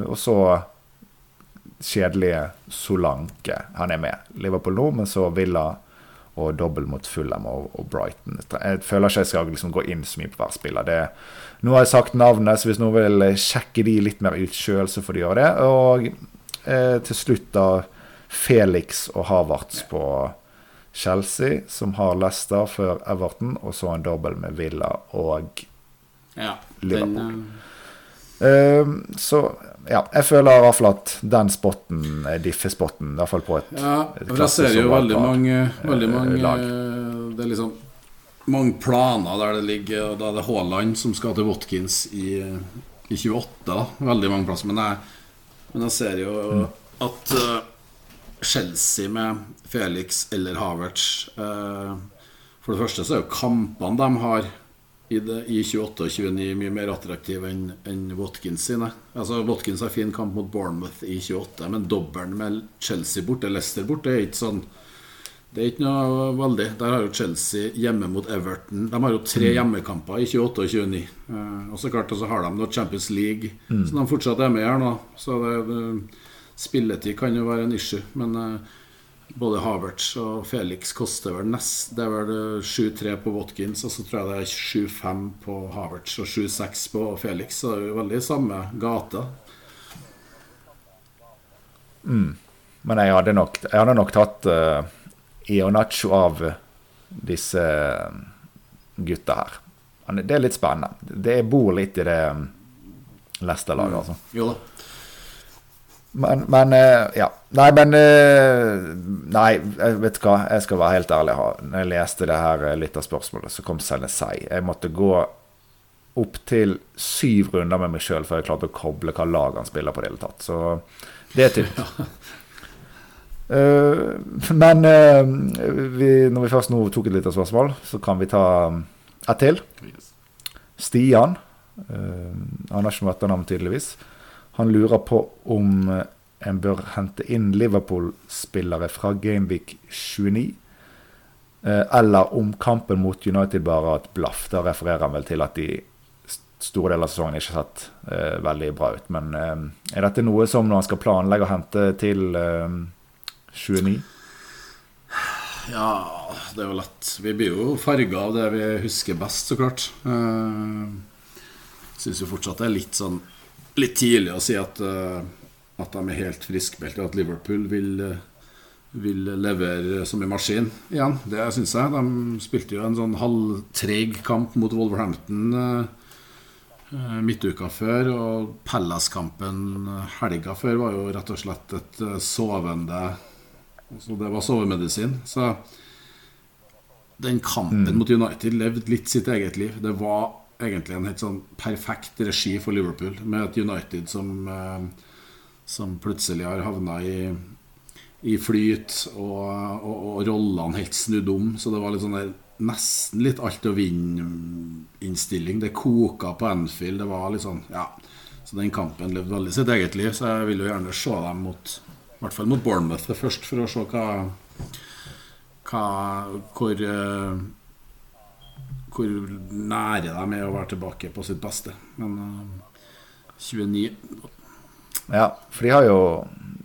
Og så kjedelige Solanke. Han er med. Liverpool nå, men så Villa og dobbel mot Fulham og, og, Brighton. Jeg føler ikke jeg skal liksom gå inn så mye på hver spiller. Det, nå har jeg sagt navnet, så hvis noen vil sjekke de litt mer ut sjøl, så får de gjøre det. Og eh, til slutt, da, Felix og Havertz på Chelsea, som har Leicester før Everton, og så en dobbel med Villa og ja, Liverpool. Den. Uh, så ja, jeg føler i hvert fall at den spotten er diffespotten, i hvert fall på et Ja, for jeg ser jo veldig mange, veldig mange lag. Det er liksom mange planer der det ligger Og da er det Haaland som skal til Watkins i, i 28. Da. Veldig mange plasser. Men jeg, men jeg ser jo mm. at Chelsea med Felix eller Havertz For det første så er jo kampene de har i, det, i 28 og 29 mye mer attraktiv enn en Watkins sine. Altså Watkins har fin kamp mot Bournemouth i 28, men dobbelen med Chelsea borte, Leicester borte, er ikke sånn Det er ikke noe veldig. Der har jo Chelsea hjemme mot Everton. De har jo tre mm. hjemmekamper i 28 og 29. Eh, og så klart, og så har de noe Champions League, mm. så de fortsatt er med her nå. Så det, det, spilletid kan jo være en issue, men eh, både Havertz og Felix koster vel nest Det er vel 7-3 på Watkins, og så tror jeg det er 7-5 på Havertz og 7-6 på Felix. Så det er jo veldig samme gata. Mm. Men jeg hadde nok, jeg hadde nok tatt uh, Ionacho av disse eh, gutta her. Det er litt spennende. Det bor litt i det um, Leicester-laget, mm. altså. Jo da. Men, men eh, ja. Nei, men Nei, jeg vet du hva. Jeg skal være helt ærlig. Når jeg leste det her eh, litt av spørsmålet, så kom Senesei. Jeg måtte gå opp til syv runder med meg sjøl før jeg klarte å koble hva lag han spiller på det hele tatt. Så det er tynt. Uh, men uh, vi, når vi først nå tok et lite spørsmål, så kan vi ta ett til. Stian. Uh, han har ikke noe etternavn, tydeligvis. Han lurer på om eh, en bør hente inn Liverpool-spillere fra Gameweek 29. Eh, eller om kampen mot United bare har et blaff. Da refererer han vel til at de store deler av sesongen ikke har sett uh, veldig bra ut. Men uh, er dette noe som når han skal planlegge å hente til uh, 29? Ja, det er jo lett. Vi blir jo farga av det vi husker best, så klart. Uh, Syns jo fortsatt det er litt sånn litt tidlig å si at, uh, at de er helt friskmeldte, og at Liverpool vil, uh, vil levere som en maskin igjen. Det syns jeg. De spilte jo en sånn halvtreg kamp mot Wolverhampton uh, midtuka før. Og Pellas-kampen helga før var jo rett og slett et sovende Så det var sovemedisin. Så den kampen mm. mot United levde litt sitt eget liv. Det var egentlig en helt sånn perfekt regi for Liverpool, med et United som, eh, som plutselig har havna i, i flyt, og, og, og rollene helt snudd om. Så det var litt sånn der nesten litt alt å vinne-innstilling. Det koka på Anfield. Det var litt sånn, ja Så den kampen levde veldig sitt eget liv. Så jeg vil jo gjerne se dem mot I hvert fall mot Bournemouth først, for å se hva, hva Hvor uh, hvor nære de er å være tilbake på sitt beste. Men uh, 29 Ja, for de har jo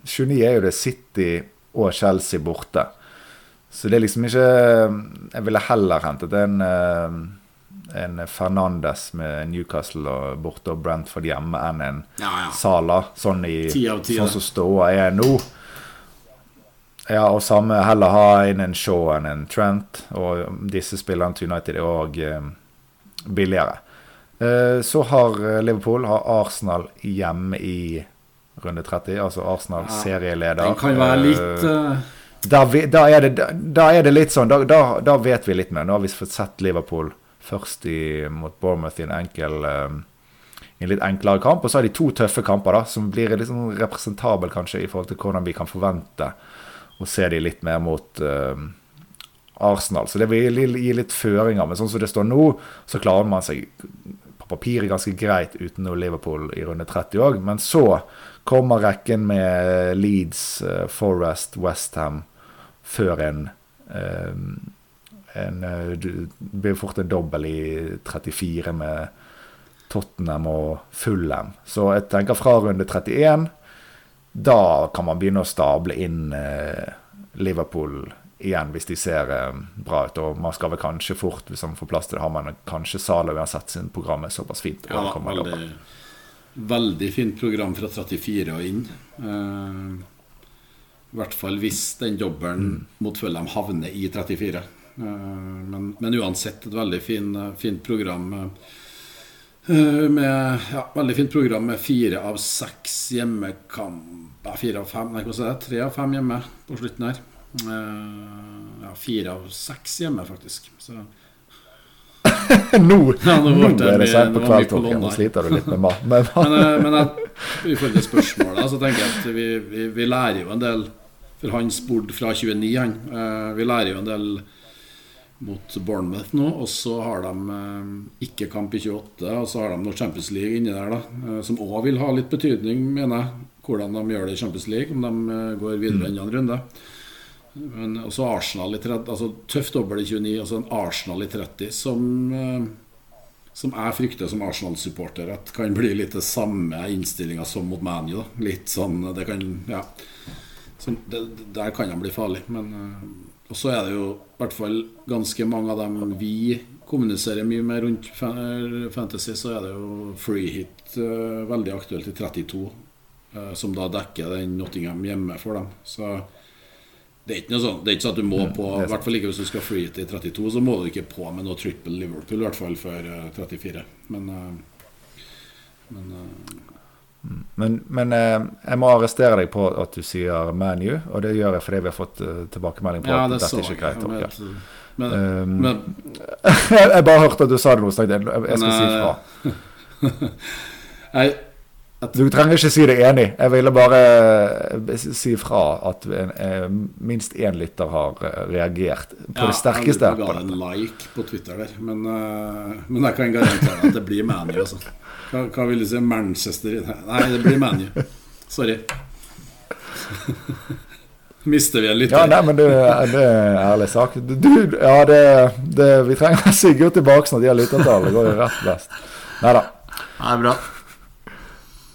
29 er jo det City og Chelsea borte. Så det er liksom ikke Jeg ville heller hentet en, eh, en Fernandes med Newcastle og borte og Brentford hjemme enn en ja, ja. Sala, sånn, i, 10 10, sånn som ståa er nå. Ja, og samme heller ha inn en Shaw enn en Trent. Og disse spillerne til United er òg eh, billigere. Eh, så har eh, Liverpool har Arsenal hjemme i runde 30. Altså Arsenal Ja, serieleder. Den kan være litt uh, da, vi- da, er det, da er det litt sånn da, da, vet vi litt mer. Nå har vi fått sett Liverpool først i, mot Bournemouth i en enkel eh, i en litt enklere kamp. Og så har de to tøffe kamper da, som blir litt sånn representabel kanskje i forhold til hvordan vi kan forvente å se de litt mer mot eh, Arsenal. Så det vil gi litt føringer. Men sånn som det står nå, så klarer man seg på papiret ganske greit uten noe Liverpool i runde 30 òg. Men så kommer rekken med Leeds, eh, Forest, Westham før en eh, en, Det blir fort en dobbel i 34 med Tottenham og Fulham. Så jeg tenker fra runde 31 Da kan man begynne å stable inn eh, Liverpool igjen hvis de ser eh, bra ut. Og man skal vel kanskje fort, hvis man får plass til det, har man kanskje Zalo uansett sin program er såpass fint. Ja, veldig, veldig fint program fra 34 og inn. Eh, I hvert fall hvis den dobbelen mot Fulham havner i 34. Eh, men, men uansett et veldig fin, fint program. eh, med, ja, veldig fint program med fire av seks hjemmekamper. Fire av fem, nei, hva sa jeg? Tre av fem hjemme på slutten her. Eh, ja, fire av seks hjemme, faktisk. Så nå, Ja, nå nå det er det seint på det kveldståken. Nå sliter du litt med mat. Men, Men, eh, men jeg, i forhold til spørsmålet, så tenker jeg at vi, vi, vi lærer jo en del For han spurte fra 29, han. Eh, Vi lærer jo en del mot Bournemouth nå, og så har de eh, ikke kamp i 28, og så har de noe Champions League inni der, da, eh, som òg vil ha litt betydning, mener jeg, hvordan de gjør det i Champions League, om de eh, går videre enn en runde. Men også Arsenal i 30, altså tøff dobbel i 29, altså en Arsenal i 30 som som jeg frykter som Arsenal-supporter at kan bli litt det samme innstillinga som mot ManU. Litt sånn det kan, ja. Så det, Der kan han bli farlig. Men Og så er det jo i hvert fall ganske mange av dem vi kommuniserer mye med rundt Fantasy, så er det jo free hit eh, veldig aktuelt i 32, uh, som da dekker den Nottingham hjemme for dem. Så det er ikke noe sånn Det er ikke sånn at du må på I hvert fall ikke hvis du skal free hit i 32, så må du ikke på med noe triple Liverpool, i hvert fall før uh, 34. Men, eh, men eh, men, men eh, jeg må arrestere deg på at du sier ManU, og det gjør jeg fordi vi har fått eh, tilbakemelding på Ja, at dette er ikke jeg. greit. Men, Torkel. men, Um, men jeg bare hørte at du sa det nå, så jeg jeg skal si Nei. fra. Du trenger ikke si deg enig. Jeg ville bare eh, si fra at en, eh, minst én lytter har eh, reagert på det sterkeste. Jeg på ga en like på Twitter der, men, eh, men jeg kan garantere at det blir ManU. Hva, hva vil du si? Manchester Nei, det blir ManU. Sorry. Mister vi en lytter? Ja, nei, men det, det er ærlig sak. Du, ja, det, det, vi trenger Sigurd tilbake når De har lyttertall. Det går jo rett best. Nei da. Nei, bra.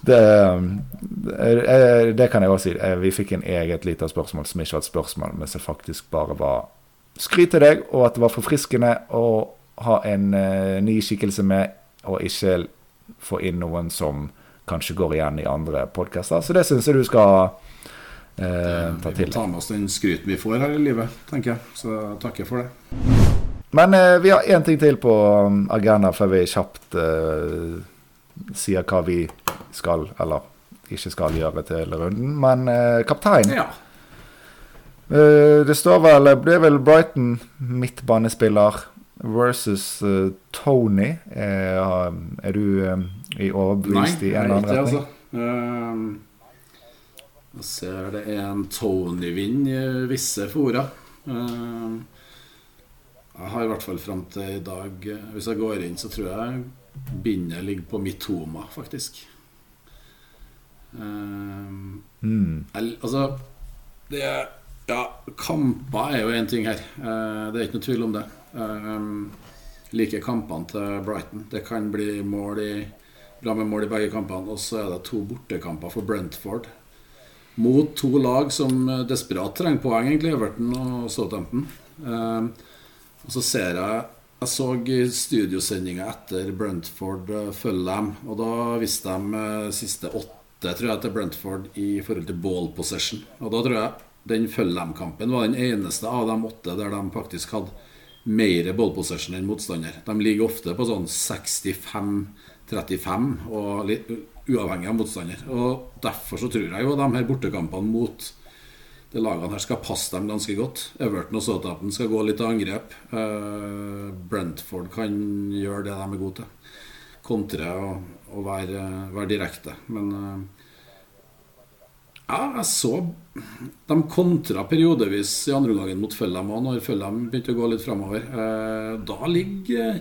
Det, det kan jeg også si. Eh, Vi fikk en eget lite spørsmål som ikke var et spørsmål, men som faktisk bare var skryt til deg, og at det var forfriskende å ha en eh, ny skikkelse med, og ikke få inn noen som kanskje går igjen i andre podkaster. Så det syns jeg du skal eh, ta Vi til må deg. ta med oss den skryten vi får her i livet, tenker jeg. Så takker for det. Men eh, vi har én ting til på agenda før vi kjapt eh, sier hva vi skal, eller ikke skal gjøre til runden. Men eh, kaptein Ja. Eh, Det står vel Det er vel Brighton midtbanespiller versus uh, Tony. Er, er du eh, i Nei, overbevist i en er eller annen retning? Nei, ikke altså. Uh, Jeg ser det er en Tony-vind i visse fora. Uh, jeg har i hvert fall fram til i dag eh, Hvis jeg går inn, så tror jeg bindet ligger på Mitoma, faktisk. Um, mm. altså Det Ja, kamper er jo én ting her. Uh, det er ikke noe tvil om det. Um, liker kampene til Brighton. Det kan bli mål i, bra med mål i begge kampene. Og så er det to bortekamper for Brentford. Mot to lag som desperat trenger poeng, egentlig. Everton og Southampton. Um, og så ser jeg Jeg så studiosendinga etter Brentford uh, følge dem. Og da visste de siste åtte tror jeg til Brentford i forhold til ball possession. Og da tror jeg den følge-dem-kampen var den eneste av de åtte der de faktisk hadde mer ball enn motstander. De ligger ofte på sånn 65-35, og litt uavhengig av motstander. Og Derfor så tror jeg jo de her bortekampene mot de lagene her skal passe dem ganske godt. Everton og Southampton skal gå litt til angrep. Uh, Brentford kan gjøre det de er gode til. Kontre og, og være, være, direkte. Men uh, ja, jeg så De kontra periodevis i andre omgangen mot Følham òg, når Følham begynte å gå litt framover. Uh, da ligger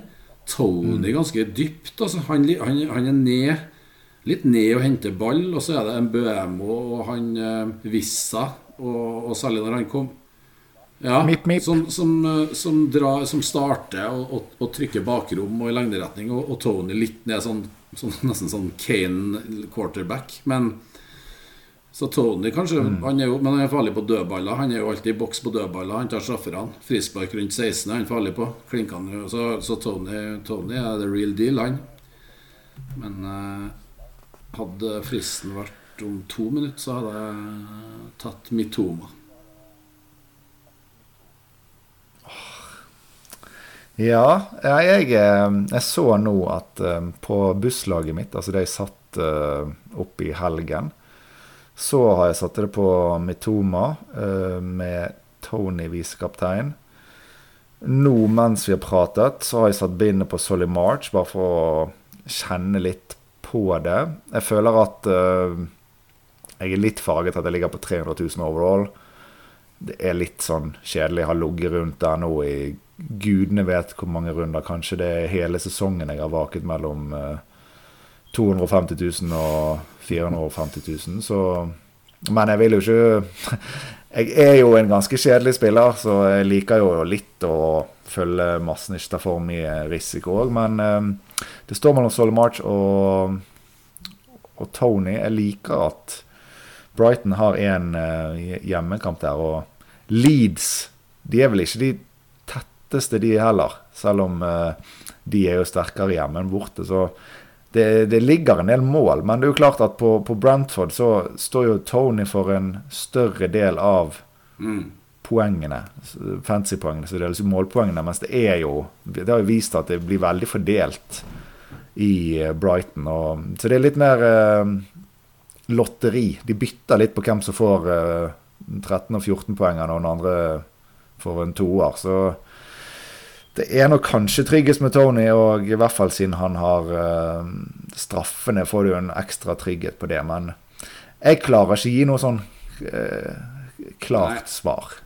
Tony mm. ganske dypt. Altså, han, han, han, er ned litt ned og henter ball, og så er det en Bøemo og han Vissa og, og særlig når han kom ja, mip, mip. Som, som, eh, som, drar, som, starter og, og, og, trykker bakrom og i lengderetning, og, og Tony litt ned, sånn, sånn, nesten sånn Kane quarterback. Men så Tony kanskje mm. han er jo, Men han er farlig på dødballer. Han er jo alltid i boks på dødballer. Han tar strafferne. Frispark rundt 16 er han farlig på. Klinkene, så, så Tony, Tony, er the real deal, han. Men eh, hadde fristen vært om to minutter så hadde jeg tatt Mitoma. Ja, jeg, eh, jeg, så nå at eh, på busslaget mitt, altså det jeg satt uh, opp i helgen, så har jeg satt det på Mitoma med Tony visekaptein. Nå mens vi har pratet, så har jeg satt bindet på Solly March, bare for å kjenne litt på det. Jeg føler at jeg er litt farget at jeg ligger på 300 000 overall. Det er litt sånn kjedelig. Jeg har ligget rundt der nå i gudene vet hvor mange runder. Kanskje det er hele sesongen jeg har vaket mellom 250 eh, 000 og 450 000. Så Men jeg vil jo ikke Jeg er jo en ganske kjedelig spiller, så jeg liker jo litt å følge massen, ikke ta for mye risiko òg. Men eh, det står mellom Solly March og, og Tony. Jeg liker at Brighton har en uh, hjemmekamp der, og Leeds de er vel ikke de tetteste, de heller. Selv om uh, de er jo sterkere hjemme enn borte. Så det, det, ligger en del mål. Men det er jo klart at på, på Brentford så står jo Tony for en større del av mm. poengene. Fancy-poengene, så det er liksom målpoengene. Mens det er jo Det har jo vist at det blir veldig fordelt i eh, Brighton. Og, så det er litt mer eh, lotteri. De bytter litt på hvem som får eh, 13- og 14-poengene, og den andre får en toer. Så det er nok kanskje tryggest med Tony, og i hvert fall siden han har uh, straffene, får du en ekstra trygghet på det. Men jeg klarer ikke gi noe sånn uh, klart svar.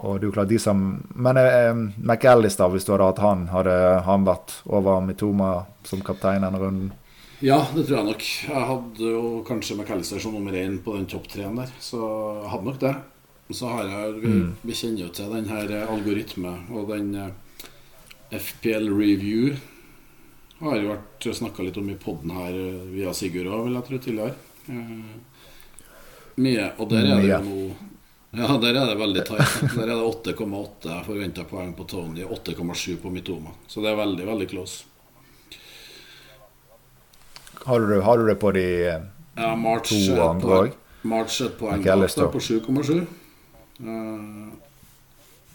Og det er jo klart de som Men uh, McAllister, hvis du hadde hatt han, hadde han vært over Mitoma som kaptein denne runden? Ja, det tror jeg nok. Jeg hadde jo kanskje McAllister som nummer én på den topp treen der. Så jeg hadde nok det. Så har jeg Vi, mm. vi kjenner jo til den her algoritme og den FPL Review har jo vært snakka litt om i poden her eh, via Sigurd òg, vil jeg tro, tidligere. Eh, mye. Og der er det jo nå Ja, der er det veldig tight. Der er det 8,8 forventa poeng på Tony, 8,7 på Mitoma. Så det er veldig, veldig close. Har du, har du det på de eh, ja, March, to andre òg? March et poeng bak på 7,7.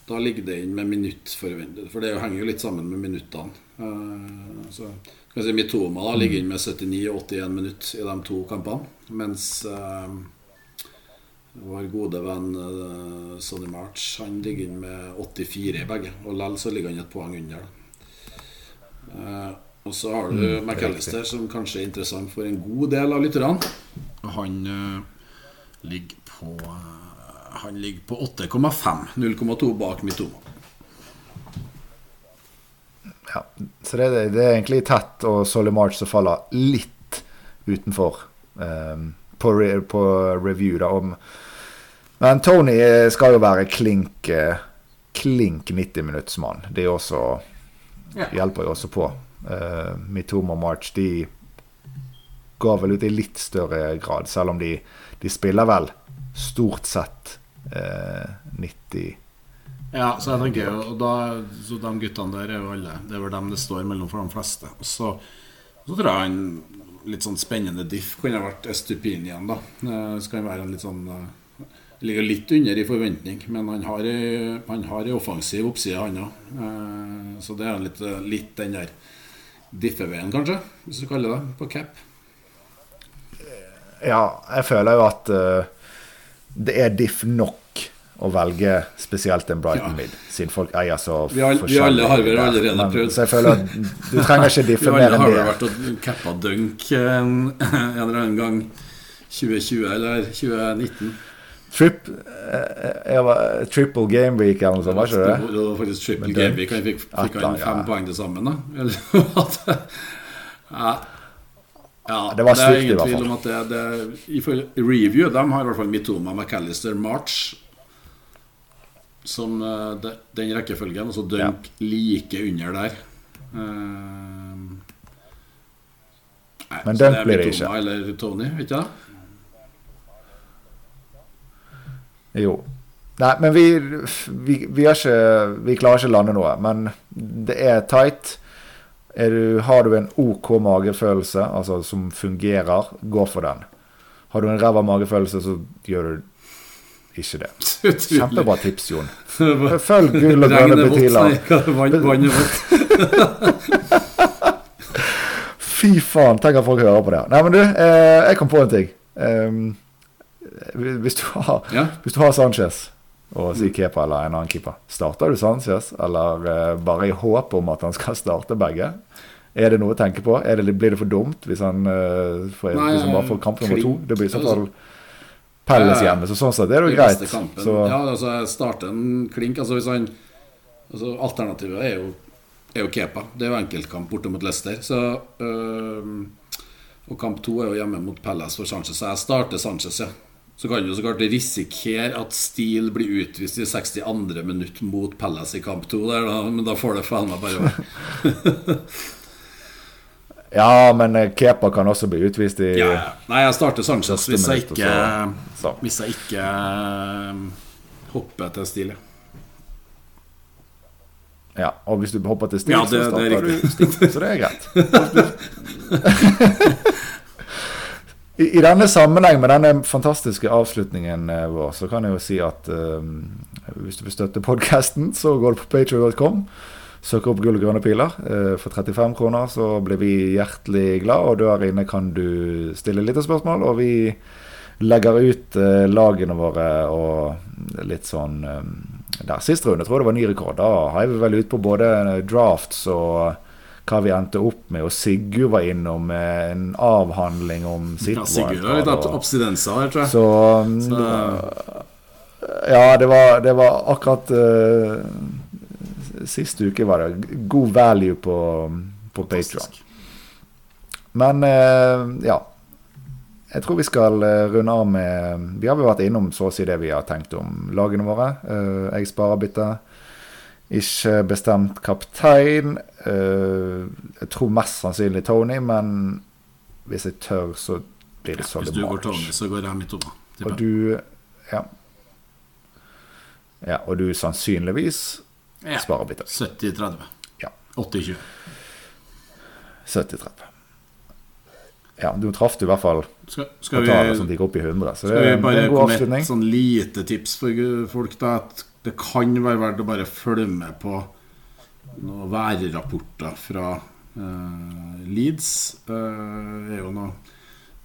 Uh, da ligger det inn med minuttforventet, for det henger jo litt sammen med minuttene. Uh, så kan si Mitoma da ligger inn med 79 og 81 minutt i de to kampene. Mens uh, vår gode venn uh, Sonny March han ligger inn med 84 i begge. Og likevel så ligger han et poeng under. Uh, og så har du mm, McAllister, som kanskje er interessant for en god del av lytterne. Han uh, ligger på Han ligger på 8,5. 0,2 bak Mitoma. Ja, så det, det, er egentlig tett, og Solly March som faller litt utenfor um, på, re, på, review. da om Men Tony skal jo være klink klink 90-minuttsmann. Det også, ja. hjelper jo også på. Uh, Mitoma og March de går vel ut i litt større grad, selv om de, de spiller vel stort sett 90 ja, så jeg tenker jo da, Så de guttene der er jo alle Det er vel dem det står mellom for de fleste. Og så, så tror jeg en litt sånn spennende diff kunne vært Estupin igjen, da. Så kan være en litt sånn eh, Ligger litt under i forventning, men han har han har ei offensiv oppside, han òg. Eh, så det er litt, litt den der diffeveien, kanskje, hvis du kaller det, på cap. Ja, jeg føler jo at uh, det er diff nok å velge spesielt en Brighton ja. Mid, siden folk eier så vi all, Vi alle har vel allerede prøvd. Så jeg føler at du trenger ikke diffe mer enn det. Vi alle har vel vært og cappa dunk en, en eller annen gang 2020 eller 2019. Trip, eh, var, triple game week eller noe sånt, var ikke det? Det var faktisk triple game week. Han fikk, fikk han fem ja. poeng til sammen, da? Eller ja. Ja, det var stygt, i hvert fall. Det er ingen tvil om at det, det Ifølge review De har i hvert fall Mitoma, McAllister, March som uh, de, den rekkefølgen. Og så dunk ja. like under der. Uh, nei, Men dunk blir det ikke. Eller Tony, ikke det? Jo. Nei, men vi, vi, vi, ikke, vi klarer ikke å lande noe. Men det er tight. Du, har du en OK magefølelse, altså som fungerer, gå for den. Har du en ræva magefølelse, så gjør du ikke det. Kjempebra tips, Jon. Følg gull og grønne betiler. Fy faen, tenk at folk hører på det. Nei, men du, eh, jeg kom på en ting. Um, hvis, du har, ja? hvis du har Sanchez og si. Kepa eller en annen keeper, starter du Sanchez, eller uh, bare i håp om at han skal starte begge? Er det noe å tenke på? Det, blir det for dumt hvis han, uh, får, Nei, han bare får kamp nummer to? Det blir i så fall Pelles hjemme. Så sånn sett det er jo greit. Så. Ja, altså starte en klink. Altså hvis han altså Alternativet er jo, er jo Kepa. Det er jo enkeltkamp borte mot Leicester. Så øh, Og kamp to er jo hjemme mot Pelles for Sanchez. Så jeg starter Sanchez, ja. Så kan du så klart risikere at Steele blir utvist i 62. minutt mot Palace i kamp 2 der, da, men da får det faen meg bare være. Ja, men eh, Kepa kan også bli utvist i ja, ja. Nei, jeg starter Sanchez hvis jeg ikke, så, hvis jeg ikke uh, hopper til Steele. Ja, og hvis du hopper til Steele, ja, så starter du Steele. Så det er greit. I, I, denne sammenheng med denne fantastiske avslutningen uh, vår, så kan jeg jo si at uh, hvis du vil støtte podkasten, så går du på patreon.com søker opp Gull og grønne piler. Eh, for 35 kroner så blir vi hjertelig glad, og der inne kan du stille litt spørsmål. Og vi legger ut eh, lagene våre og litt sånn eh, Der sist runde tror jeg det var ny rekord. Da har vi vel ut på både drafts og hva vi endte opp med. Og Sigurd var innom en avhandling om sitt ja, Sigurd har litt abstinenser her, tror jeg. Så, så. Ja, det var, det var akkurat uh, Sist uke var det god value på, på Patron. Men uh, ja. Jeg tror vi skal eh, runde av med Vi har vel vært innom så å si det vi har tenkt om lagene våre. Uh, jeg sparer bytte. Ikke bestemt kaptein. Jeg tror mest sannsynlig Tony, men hvis jeg tør, så blir det Solly March. Hvis du går Tony, så går jeg midt over. Og du Ja. Ja, og du sannsynligvis ja. litt 70-30. Ja. 80-20. 70-30. Ja, du traff du i hvert fall skal, skal vi, som gikk opp i 100. Så skal det, vi bare komme med et sånn lite tips for folk? da At Det kan være verdt å bare følge med på noen værrapporter fra uh, Leeds. Uh, er jo noe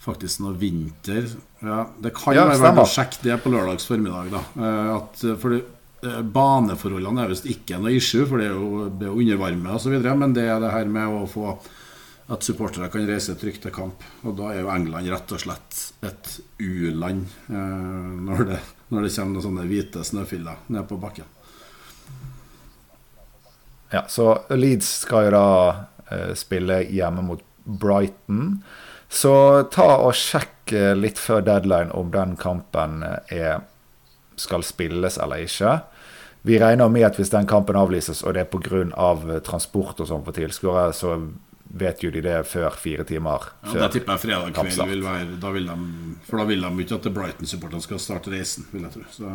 faktisk noe vinter ja, Det kan ja, være verdt å sjekke det på lørdags formiddag. da uh, at, for det Eh, baneforholdene er visst ikke noe issue, for det er jo, det er jo undervarme osv. Men det er det her med å få at supportere kan reise trygt til kamp. Og da er jo England rett og slett et u-land eh, når, det, når det kommer noen sånne hvite snøfiller ned på bakken. Ja, så Leeds skal jo da eh, spille hjemme mot Brighton. Så ta og sjekk eh, litt før deadline om den kampen eh, er, skal spilles eller ikke. Vi regner med at hvis den kampen avlyses, og det er pga. Av transport og sånn for tilskuere, så vet jo de det før fire timer ja, før. Da tipper jeg fredag kveld vil være da vil de, For da vil de ikke at Brighton-supporterne skal starte reisen, vil jeg tro. Så.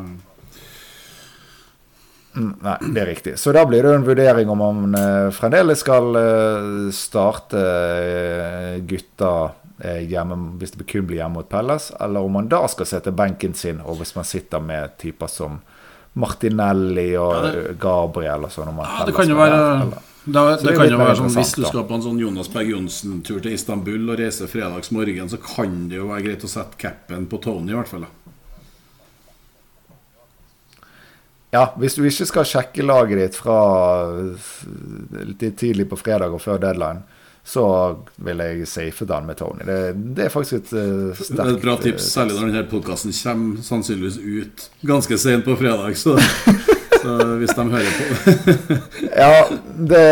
Mm, nei, det er riktig. Så da blir det en vurdering om man uh, fremdeles skal uh, starte uh, gutta hjemme, hvis det kun blir hjemme mot Pelles, eller om man da skal sette benken sin, og hvis man sitter med typer som Martinelli og ja, det, Gabriel og sånn. Ja, det kan jo være da, det, det kan jo være sånn, Hvis du skal på en sånn Jonas Berg Johnsen-tur til Istanbul og reise fredags morgen, så kan det jo være greit å sette capen på Tony, i hvert fall. Ja, hvis du ikke skal sjekke laget ditt fra litt tidlig på fredag og før deadline, så vil jeg safe den med Tony. Det, det er faktisk et uh, sterkt Det er et bra tips, særlig når denne podkasten kommer sannsynligvis ut ganske sent på fredag. Så, så hvis de hører på Ja, det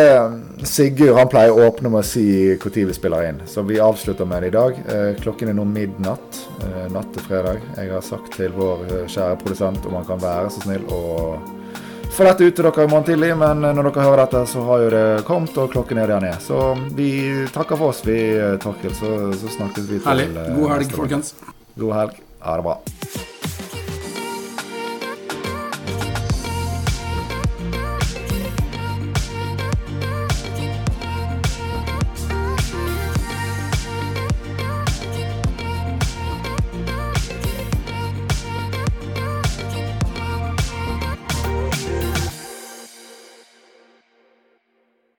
Sigurd han pleier å åpne med å si når vi spiller inn, så vi avslutter med det i dag. Eh, klokken er nå midnatt eh, natt til fredag. Jeg har sagt til vår kjære produsent om han kan være så snill å få dette ut til dere i morgen tidlig, men når dere hører dette, så har jo det kommet, og klokken er der den er. Så vi takker for oss, vi, Torkil. Så, så snakkes vi til Herlig. God helg, folkens. God helg. Ha det bra.